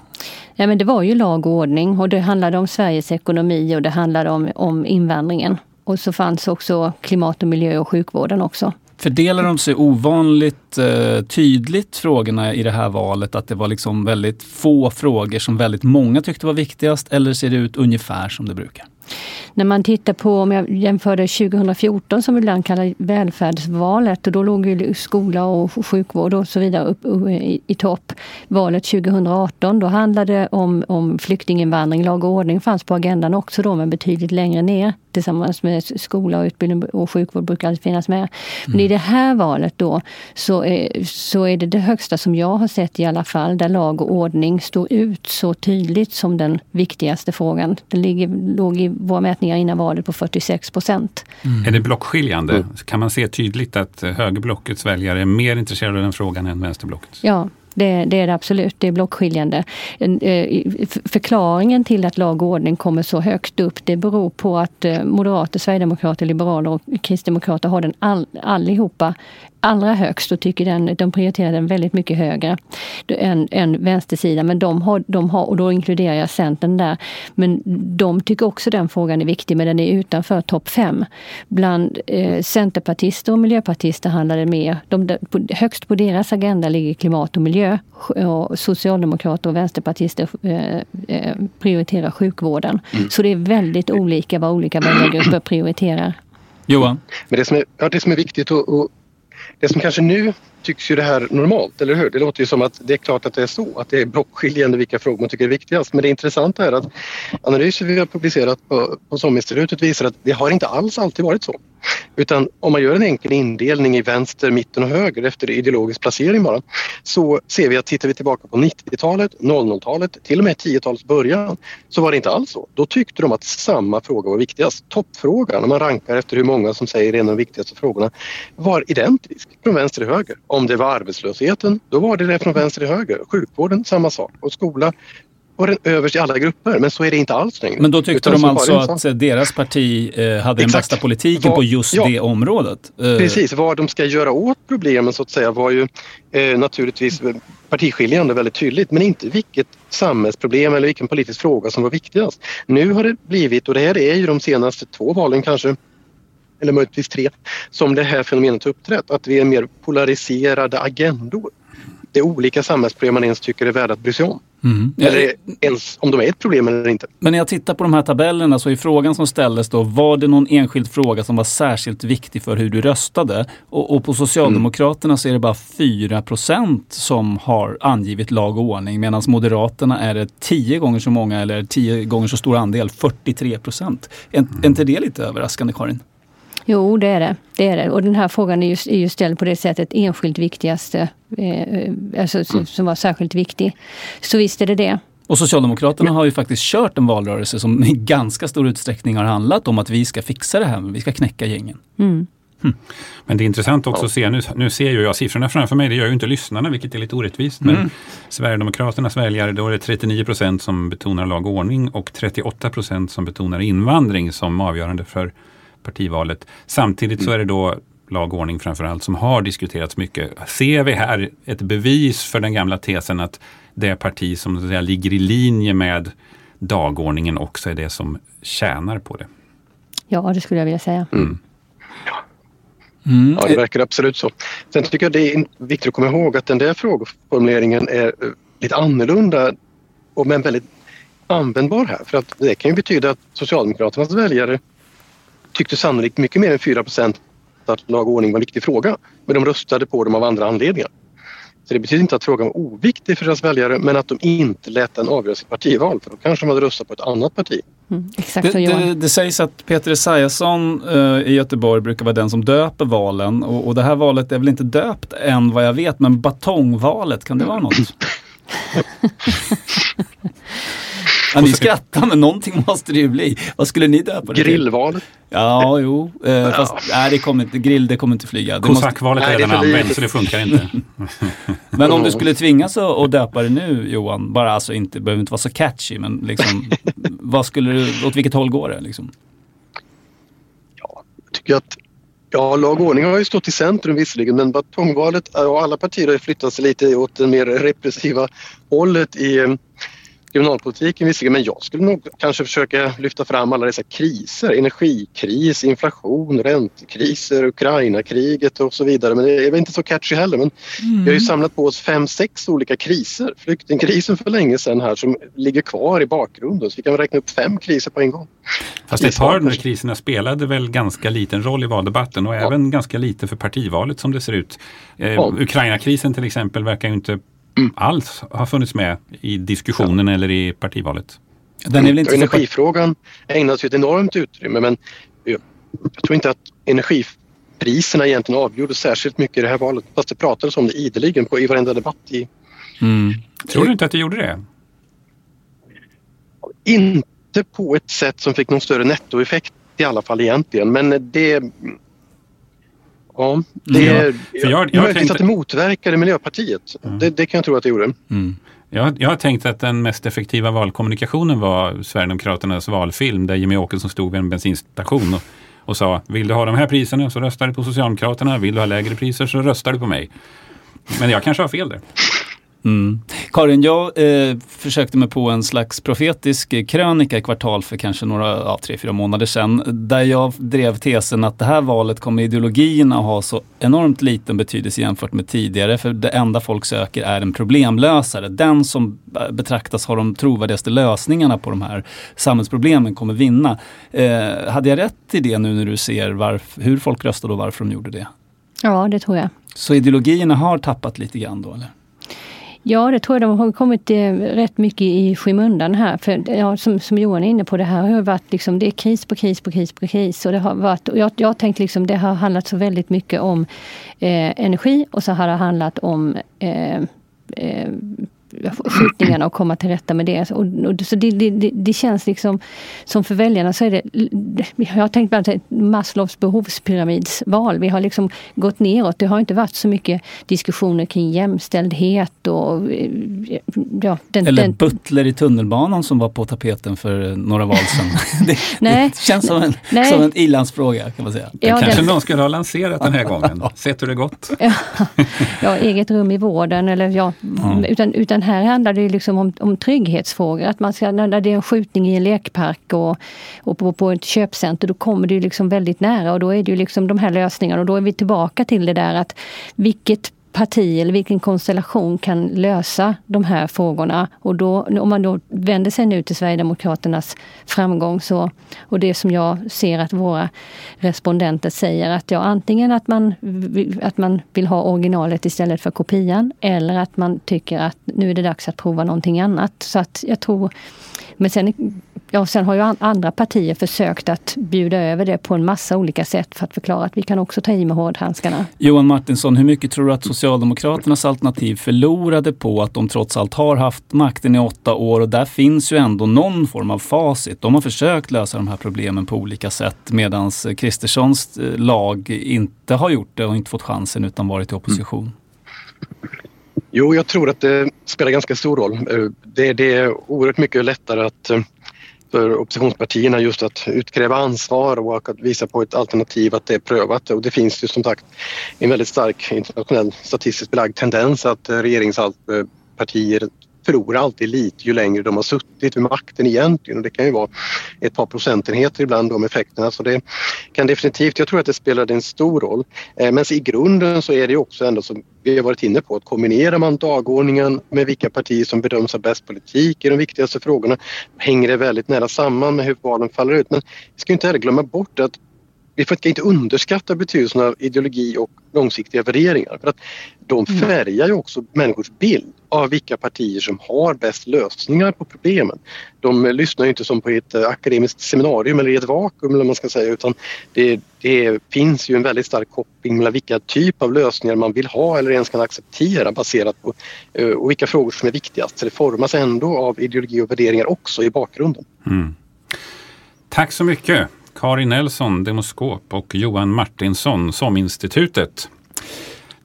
Ja, men det var ju lag och ordning och det handlade om Sveriges ekonomi och det handlade om, om invandringen. Och så fanns också klimat och miljö och sjukvården också. Fördelar de sig ovanligt eh, tydligt frågorna i det här valet? Att det var liksom väldigt få frågor som väldigt många tyckte var viktigast eller ser det ut ungefär som det brukar? När man tittar på, om jag jämförde 2014 som vi ibland kallar välfärdsvalet och då låg ju skola och sjukvård och så vidare upp i, i topp. Valet 2018 då handlade det om, om flyktinginvandring, lag och ordning fanns på agendan också då men betydligt längre ner tillsammans med skola och utbildning och sjukvård brukar alltid finnas med. Men mm. i det här valet då så är, så är det det högsta som jag har sett i alla fall där lag och ordning står ut så tydligt som den viktigaste frågan. Den ligger, låg i våra mätningar innan valet på 46 procent. Mm. Är det blockskiljande? Mm. Kan man se tydligt att högerblockets väljare är mer intresserade av den frågan än vänsterblockets? Ja, det, det, är det absolut. Det är blockskiljande. Eh, förklaringen till att lag och ordning kommer så högt upp det beror på att eh, moderater, sverigedemokrater, liberaler och kristdemokrater har den all, allihopa allra högst och tycker den, de prioriterar den väldigt mycket högre än, än vänstersidan. Men de har, de har, och då inkluderar jag Centern där, men de tycker också den frågan är viktig, men den är utanför topp fem. Bland eh, centerpartister och miljöpartister handlar det mer, de, högst på deras agenda ligger klimat och miljö. Och socialdemokrater och vänsterpartister eh, eh, prioriterar sjukvården. Mm. Så det är väldigt olika vad olika väljargrupper prioriterar. Johan? Men det som är, ja, det som är viktigt att, det som kanske nu tycks ju det här normalt, eller hur? Det låter ju som att det är klart att det är så, att det är blockskiljande vilka frågor man tycker är viktigast. Men det intressanta är att analyser vi har publicerat på, på SOM-institutet visar att det har inte alls alltid varit så. Utan om man gör en enkel indelning i vänster, mitten och höger efter ideologisk placering bara så ser vi att tittar vi tillbaka på 90-talet, 00-talet, till och med 10-talets början så var det inte alls så. Då tyckte de att samma fråga var viktigast. Toppfrågan, om man rankar efter hur många som säger en av de viktigaste frågorna, var identisk från vänster till höger. Om det var arbetslösheten, då var det det från vänster till höger. Sjukvården, samma sak. Och skola, var den överst i alla grupper, men så är det inte alls längre. Men då tyckte de alltså att deras parti eh, hade Exakt. den bästa politiken var, på just ja, det området? Eh. Precis, vad de ska göra åt problemen så att säga var ju eh, naturligtvis partiskiljande väldigt tydligt, men inte vilket samhällsproblem eller vilken politisk fråga som var viktigast. Nu har det blivit, och det här är ju de senaste två valen kanske, eller möjligtvis tre, som det här fenomenet har uppträtt, att vi är mer polariserade agendor det är olika samhällsproblem man ens tycker är värda att bry sig om. Mm. Eller ens om de är ett problem eller inte. Men när jag tittar på de här tabellerna så är frågan som ställdes då, var det någon enskild fråga som var särskilt viktig för hur du röstade? Och, och på Socialdemokraterna mm. så är det bara 4% som har angivit lag och ordning medan Moderaterna är det 10 gånger så många eller 10 gånger så stor andel, 43 procent. Är, inte det lite överraskande Karin? Jo, det är det. det, är det. Och den här frågan är ju, är ju ställd på det sättet enskilt viktigaste, eh, alltså, mm. som var särskilt viktig. Så visst är det det. Och Socialdemokraterna har ju faktiskt kört en valrörelse som i ganska stor utsträckning har handlat om att vi ska fixa det här, vi ska knäcka gängen. Mm. Hmm. Men det är intressant också att se, nu, nu ser ju jag siffrorna framför mig, det gör ju inte lyssnarna vilket är lite orättvist. Men mm. Sverigedemokraternas väljare, då är det 39 procent som betonar lag och ordning och 38 procent som betonar invandring som avgörande för partivalet. Samtidigt så är det då lag och ordning framförallt som har diskuterats mycket. Ser vi här ett bevis för den gamla tesen att det parti som så säga, ligger i linje med dagordningen också är det som tjänar på det? Ja, det skulle jag vilja säga. Mm. Mm. Ja, det verkar absolut så. Sen tycker jag det är viktigt att komma ihåg att den där frågeformuleringen är eh, lite annorlunda men väldigt användbar här. För att det kan ju betyda att Socialdemokraternas väljare tyckte sannolikt mycket mer än 4% att lag och ordning var en viktig fråga. Men de röstade på dem av andra anledningar. Så det betyder inte att frågan var oviktig för deras väljare men att de inte lät den avgöra sitt partival för då kanske de hade röstat på ett annat parti. Mm, exakt det, det, det, sägs att Peter Esaiasson uh, i Göteborg brukar vara den som döper valen och, och, det här valet är väl inte döpt än vad jag vet men batongvalet, kan det vara något? Ja, ni skrattar men någonting måste det ju bli. Vad skulle ni döpa det Grillvalet. Ja, jo. Eh, ja. Fast nej, det kommer inte, grill det kommer inte flyga. Kosackvalet är redan använt så det funkar inte. men om du skulle tvingas att döpa det nu Johan, bara alltså inte, behöver inte vara så catchy men liksom, vad skulle du, åt vilket håll går det? Liksom? Ja, jag tycker att Ja, lag och ordning har ju stått i centrum visserligen men batongvalet och alla partier har flyttat sig lite åt det mer repressiva hållet i eh, kriminalpolitiken visserligen, men jag skulle nog kanske försöka lyfta fram alla dessa kriser. Energikris, inflation, räntekriser, Ukraina-kriget och så vidare. Men det är väl inte så catchy heller. Men mm. vi har ju samlat på oss fem, sex olika kriser. Flyktingkrisen för länge sedan här som ligger kvar i bakgrunden. Så vi kan räkna upp fem kriser på en gång. Fast ett par av de här kriserna spelade väl ganska liten roll i valdebatten och ja. även ganska lite för partivalet som det ser ut. Eh, ja. Ukraina-krisen till exempel verkar ju inte mm. alls har funnits med i diskussionen ja. eller i partivalet. Den är väl inte Energifrågan ägnas ju ett enormt utrymme men jag, jag tror inte att energipriserna egentligen avgjorde särskilt mycket i det här valet. Fast det pratades om det ideligen på, i varenda debatt. I, mm. Tror du inte att det gjorde det? Inte på ett sätt som fick någon större nettoeffekt i alla fall egentligen. Men det Ja, det är ja, för jag, jag möjligtvis tänkte... att det motverkade Miljöpartiet. Mm. Det, det, kan jag tro att det gjorde. Mm. Jag, jag har tänkt att den mest effektiva valkommunikationen var Sverigedemokraternas valfilm där Jimmy Åkesson stod vid en bensinstation och, och sa vill du ha de här priserna så röstar du på Socialdemokraterna. Vill du ha lägre priser så röstar du på mig. Men jag kanske har fel där. Mm. Karin, jag eh, försökte mig på en slags profetisk krönika i kvartal för kanske några, ja, tre, fyra månader sedan. Där jag drev tesen att det här valet kommer ideologierna ha så enormt liten betydelse jämfört med tidigare. För det enda folk söker är en problemlösare. Den som betraktas ha de trovärdigaste lösningarna på de här samhällsproblemen kommer vinna. Eh, hade jag rätt i det nu när du ser varf, hur folk röstade och varför de gjorde det? Ja, det tror jag. Så ideologierna har tappat lite grann då eller? Ja, det tror jag. De har kommit eh, rätt mycket i skymundan här. För ja, som, som Johan är inne på, det här har varit liksom, det är kris på kris på kris på kris. Och det har varit, och jag, jag tänkte liksom, det har handlat så väldigt mycket om eh, energi och så har det handlat om eh, eh, skjutningarna och komma till rätta med det. Och, och så det, det, det, känns liksom som för väljarna så är det, jag har tänkt på Maslows behovspyramidsval. Vi har liksom gått neråt. Det har inte varit så mycket diskussioner kring jämställdhet och ja, den, Eller den, butler i tunnelbanan som var på tapeten för några val sedan. det, nej, det känns som en, nej. som en ilandsfråga kan man säga. Ja, kanske den, någon skulle ha lanserat den här gången. Sett hur det gått. ja, ja, eget rum i vården eller ja, mm. utan, utan här handlar det liksom om, om trygghetsfrågor. Att man ska, när det är en skjutning i en lekpark och, och på, på ett köpcenter, då kommer det liksom väldigt nära och då är det ju liksom de här lösningarna och då är vi tillbaka till det där att vilket parti eller vilken konstellation kan lösa de här frågorna. Och då, om man då vänder sig nu till Sverigedemokraternas framgång så, och det som jag ser att våra respondenter säger att ja, antingen att man, att man vill ha originalet istället för kopian eller att man tycker att nu är det dags att prova någonting annat. Så att jag tror men sen Ja, sen har ju andra partier försökt att bjuda över det på en massa olika sätt för att förklara att vi kan också ta i med hårdhandskarna. Johan Martinsson, hur mycket tror du att Socialdemokraternas alternativ förlorade på att de trots allt har haft makten i åtta år och där finns ju ändå någon form av facit. De har försökt lösa de här problemen på olika sätt medan Kristerssons eh, lag inte har gjort det och inte fått chansen utan varit i opposition. Mm. Jo, jag tror att det spelar ganska stor roll. Eh, det, det är oerhört mycket lättare att eh, för oppositionspartierna just att utkräva ansvar och att visa på ett alternativ att det är prövat. Och det finns ju som sagt en väldigt stark internationell statistiskt belagd tendens att eh, regeringspartier förlorar alltid lite ju längre de har suttit vid makten egentligen och det kan ju vara ett par procentenheter ibland de effekterna så det kan definitivt, jag tror att det spelade en stor roll. Eh, men i grunden så är det också ändå som vi har varit inne på att kombinerar man dagordningen med vilka partier som bedöms ha bäst politik i de viktigaste frågorna hänger det väldigt nära samman med hur valen faller ut. Men vi ska inte heller glömma bort att vi får inte underskatta betydelsen av ideologi och långsiktiga värderingar. För att de mm. färgar ju också människors bild av vilka partier som har bäst lösningar på problemen. De lyssnar ju inte som på ett eh, akademiskt seminarium eller i ett vakuum eller man ska säga utan det, det, finns ju en väldigt stark koppling mellan vilka typ av lösningar man vill ha eller ens kan acceptera baserat på eh, och vilka frågor som är viktigast. Så det formas ändå av ideologi och värderingar också i bakgrunden. Mm. Tack så mycket Karin Nelson, Demoskop och Johan Martinsson, SOM-institutet.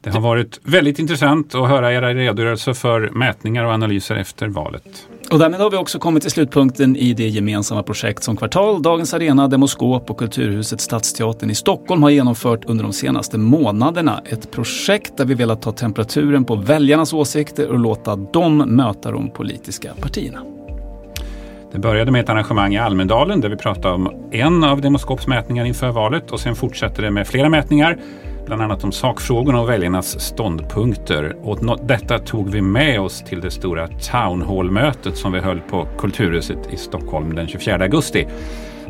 Det har varit väldigt intressant att höra era redogörelser för mätningar och analyser efter valet. Och därmed har vi också kommit till slutpunkten i det gemensamma projekt som Kvartal, Dagens Arena, Demoskop och Kulturhuset Stadsteatern i Stockholm har genomfört under de senaste månaderna. Ett projekt där vi velat ta temperaturen på väljarnas åsikter och låta dem möta de politiska partierna. Det började med ett arrangemang i Almedalen där vi pratade om en av Demoskops mätningar inför valet och sen fortsatte det med flera mätningar, bland annat om sakfrågorna och väljarnas ståndpunkter. Och detta tog vi med oss till det stora Town Hall-mötet som vi höll på Kulturhuset i Stockholm den 24 augusti.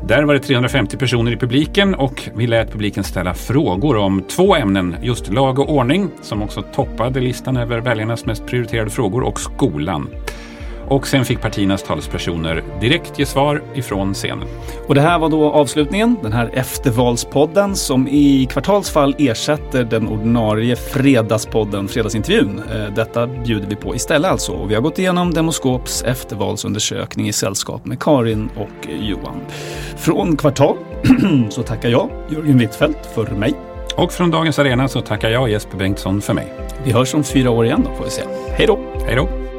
Där var det 350 personer i publiken och vi lät publiken ställa frågor om två ämnen, just lag och ordning, som också toppade listan över väljarnas mest prioriterade frågor, och skolan. Och sen fick partiernas talespersoner direkt ge svar ifrån scenen. Och det här var då avslutningen, den här eftervalspodden som i kvartalsfall ersätter den ordinarie fredagspodden, Fredagsintervjun. Eh, detta bjuder vi på istället alltså. Och vi har gått igenom Demoskops eftervalsundersökning i sällskap med Karin och Johan. Från Kvartal så tackar jag Jörgen Wittfeldt för mig. Och från Dagens Arena så tackar jag Jesper Bengtsson för mig. Vi hörs om fyra år igen då får vi se. Hej då! Hej då!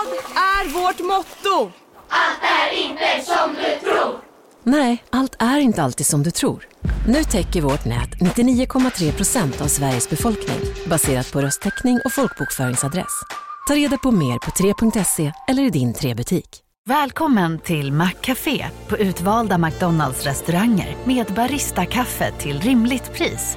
Vad är vårt motto? Allt är inte som du tror. Nej, allt är inte alltid som du tror. Nu täcker vårt nät 99,3 procent av Sveriges befolkning baserat på röstteckning och folkbokföringsadress. Ta reda på mer på 3.se eller i din 3-butik. Välkommen till Maccafé på utvalda McDonalds restauranger med Baristakaffe till rimligt pris.